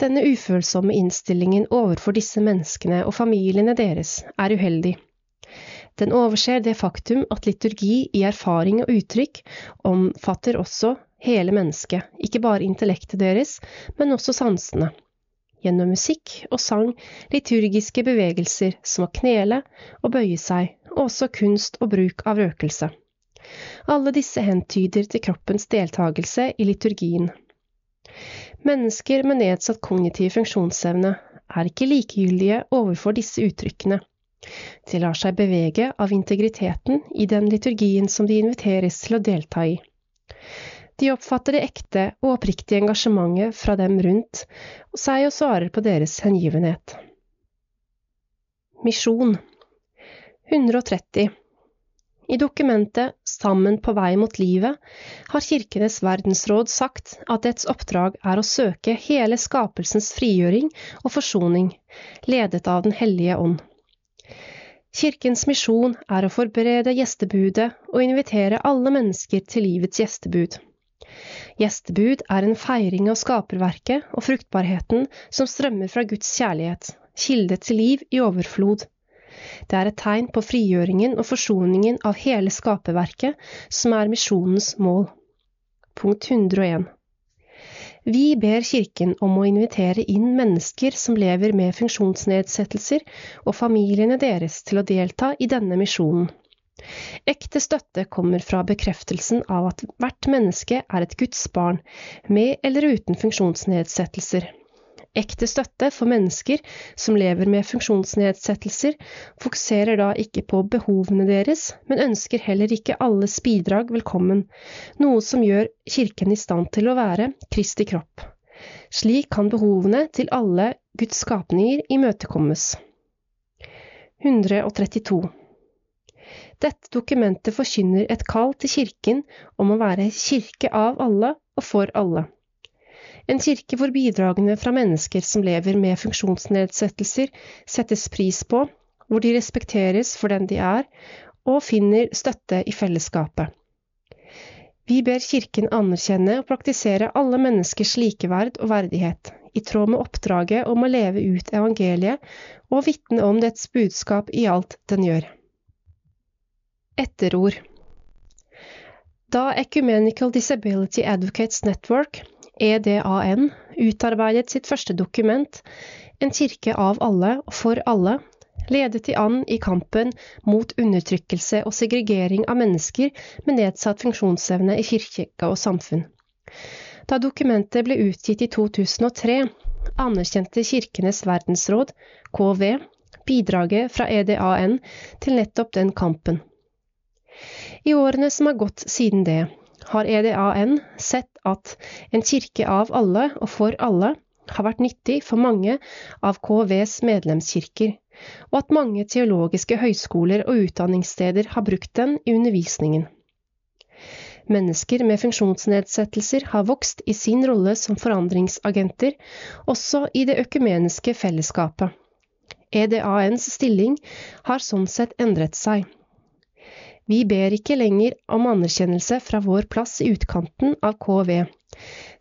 Denne ufølsomme innstillingen overfor disse menneskene og familiene deres er uheldig. Den overser det faktum at liturgi i erfaring og uttrykk omfatter også hele mennesket, ikke bare intellektet deres, men også sansene. Gjennom musikk og sang, liturgiske bevegelser som å knele og bøye seg, og også kunst og bruk av røkelse. Alle disse hentyder til kroppens deltakelse i liturgien. Mennesker med nedsatt kognitiv funksjonsevne er ikke likegyldige overfor disse uttrykkene. De lar seg bevege av integriteten i den liturgien som de inviteres til å delta i. De oppfatter det ekte og oppriktige engasjementet fra dem rundt seg og svarer på deres hengivenhet. Misjon 130. I dokumentet Sammen på vei mot livet har Kirkenes verdensråd sagt at dets oppdrag er å søke hele skapelsens frigjøring og forsoning, ledet av Den hellige ånd. Kirkens misjon er å forberede gjestebudet og invitere alle mennesker til livets gjestebud. Gjestebud er en feiring av skaperverket og fruktbarheten som strømmer fra Guds kjærlighet, kilde til liv i overflod. Det er et tegn på frigjøringen og forsoningen av hele skaperverket, som er misjonens mål. Punkt 101. Vi ber Kirken om å invitere inn mennesker som lever med funksjonsnedsettelser, og familiene deres til å delta i denne misjonen. Ekte støtte kommer fra bekreftelsen av at hvert menneske er et Guds barn, med eller uten funksjonsnedsettelser. Ekte støtte for mennesker som lever med funksjonsnedsettelser, fokuserer da ikke på behovene deres, men ønsker heller ikke alles bidrag velkommen, noe som gjør Kirken i stand til å være Kristi kropp. Slik kan behovene til alle Guds skapninger imøtekommes. 132. Dette dokumentet forkynner et kall til Kirken om å være kirke av alle og for alle. En kirke hvor bidragene fra mennesker som lever med funksjonsnedsettelser, settes pris på, hvor de respekteres for den de er, og finner støtte i fellesskapet. Vi ber Kirken anerkjenne og praktisere alle menneskers likeverd og verdighet, i tråd med oppdraget om å leve ut evangeliet og vitne om dets budskap i alt den gjør. Etterord Da Ecumenical Disability Advocates Network EDAN, utarbeidet sitt første dokument, En kirke av alle og for alle, ledet de an i kampen mot undertrykkelse og segregering av mennesker med nedsatt funksjonsevne i kirke og samfunn. Da dokumentet ble utgitt i 2003, anerkjente Kirkenes verdensråd, KV, bidraget fra EDAN til nettopp den kampen. I årene som har gått siden det, har EDAN sett at en kirke av alle og for alle har vært nyttig for mange av KVs medlemskirker, og at mange teologiske høyskoler og utdanningssteder har brukt den i undervisningen. Mennesker med funksjonsnedsettelser har vokst i sin rolle som forandringsagenter, også i det økumeniske fellesskapet. EDANs stilling har sånn sett endret seg, vi ber ikke lenger om anerkjennelse fra vår plass i utkanten av KV.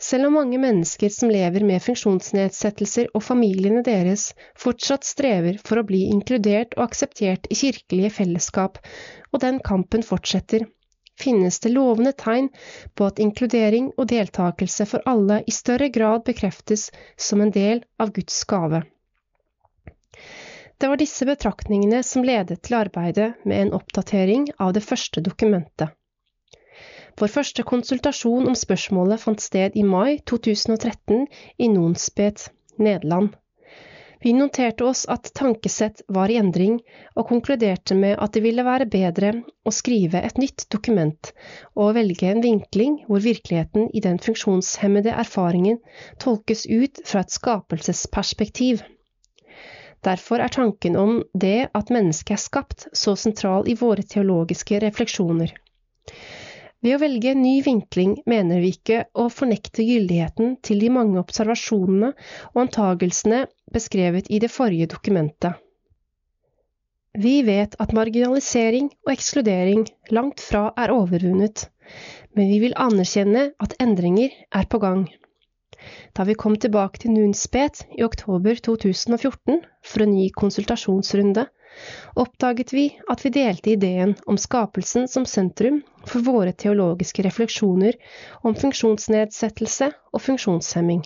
Selv om mange mennesker som lever med funksjonsnedsettelser og familiene deres fortsatt strever for å bli inkludert og akseptert i kirkelige fellesskap, og den kampen fortsetter, finnes det lovende tegn på at inkludering og deltakelse for alle i større grad bekreftes som en del av Guds gave. Det var disse betraktningene som ledet til arbeidet med en oppdatering av det første dokumentet. Vår første konsultasjon om spørsmålet fant sted i mai 2013 i Nonsbet, Nederland. Vi noterte oss at tankesett var i endring, og konkluderte med at det ville være bedre å skrive et nytt dokument og velge en vinkling hvor virkeligheten i den funksjonshemmede erfaringen tolkes ut fra et skapelsesperspektiv. Derfor er tanken om det at mennesket er skapt, så sentral i våre teologiske refleksjoner. Ved å velge en ny vinkling mener vi ikke å fornekte gyldigheten til de mange observasjonene og antagelsene beskrevet i det forrige dokumentet. Vi vet at marginalisering og ekskludering langt fra er overvunnet, men vi vil anerkjenne at endringer er på gang. Da vi kom tilbake til Nunspet i oktober 2014 for en ny konsultasjonsrunde, oppdaget vi at vi delte ideen om skapelsen som sentrum for våre teologiske refleksjoner om funksjonsnedsettelse og funksjonshemming.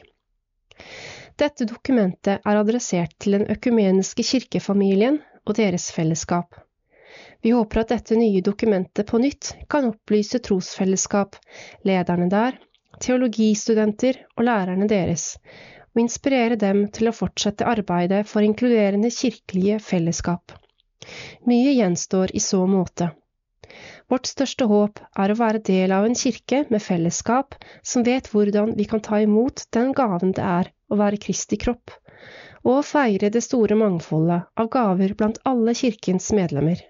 Dette dokumentet er adressert til den økumeniske kirkefamilien og deres fellesskap. Vi håper at dette nye dokumentet på nytt kan opplyse trosfellesskap, lederne der teologistudenter og lærerne deres, og inspirere dem til å fortsette arbeidet for inkluderende kirkelige fellesskap. Mye gjenstår i så måte. Vårt største håp er å være del av en kirke med fellesskap som vet hvordan vi kan ta imot den gaven det er å være Kristi kropp, og feire det store mangfoldet av gaver blant alle kirkens medlemmer.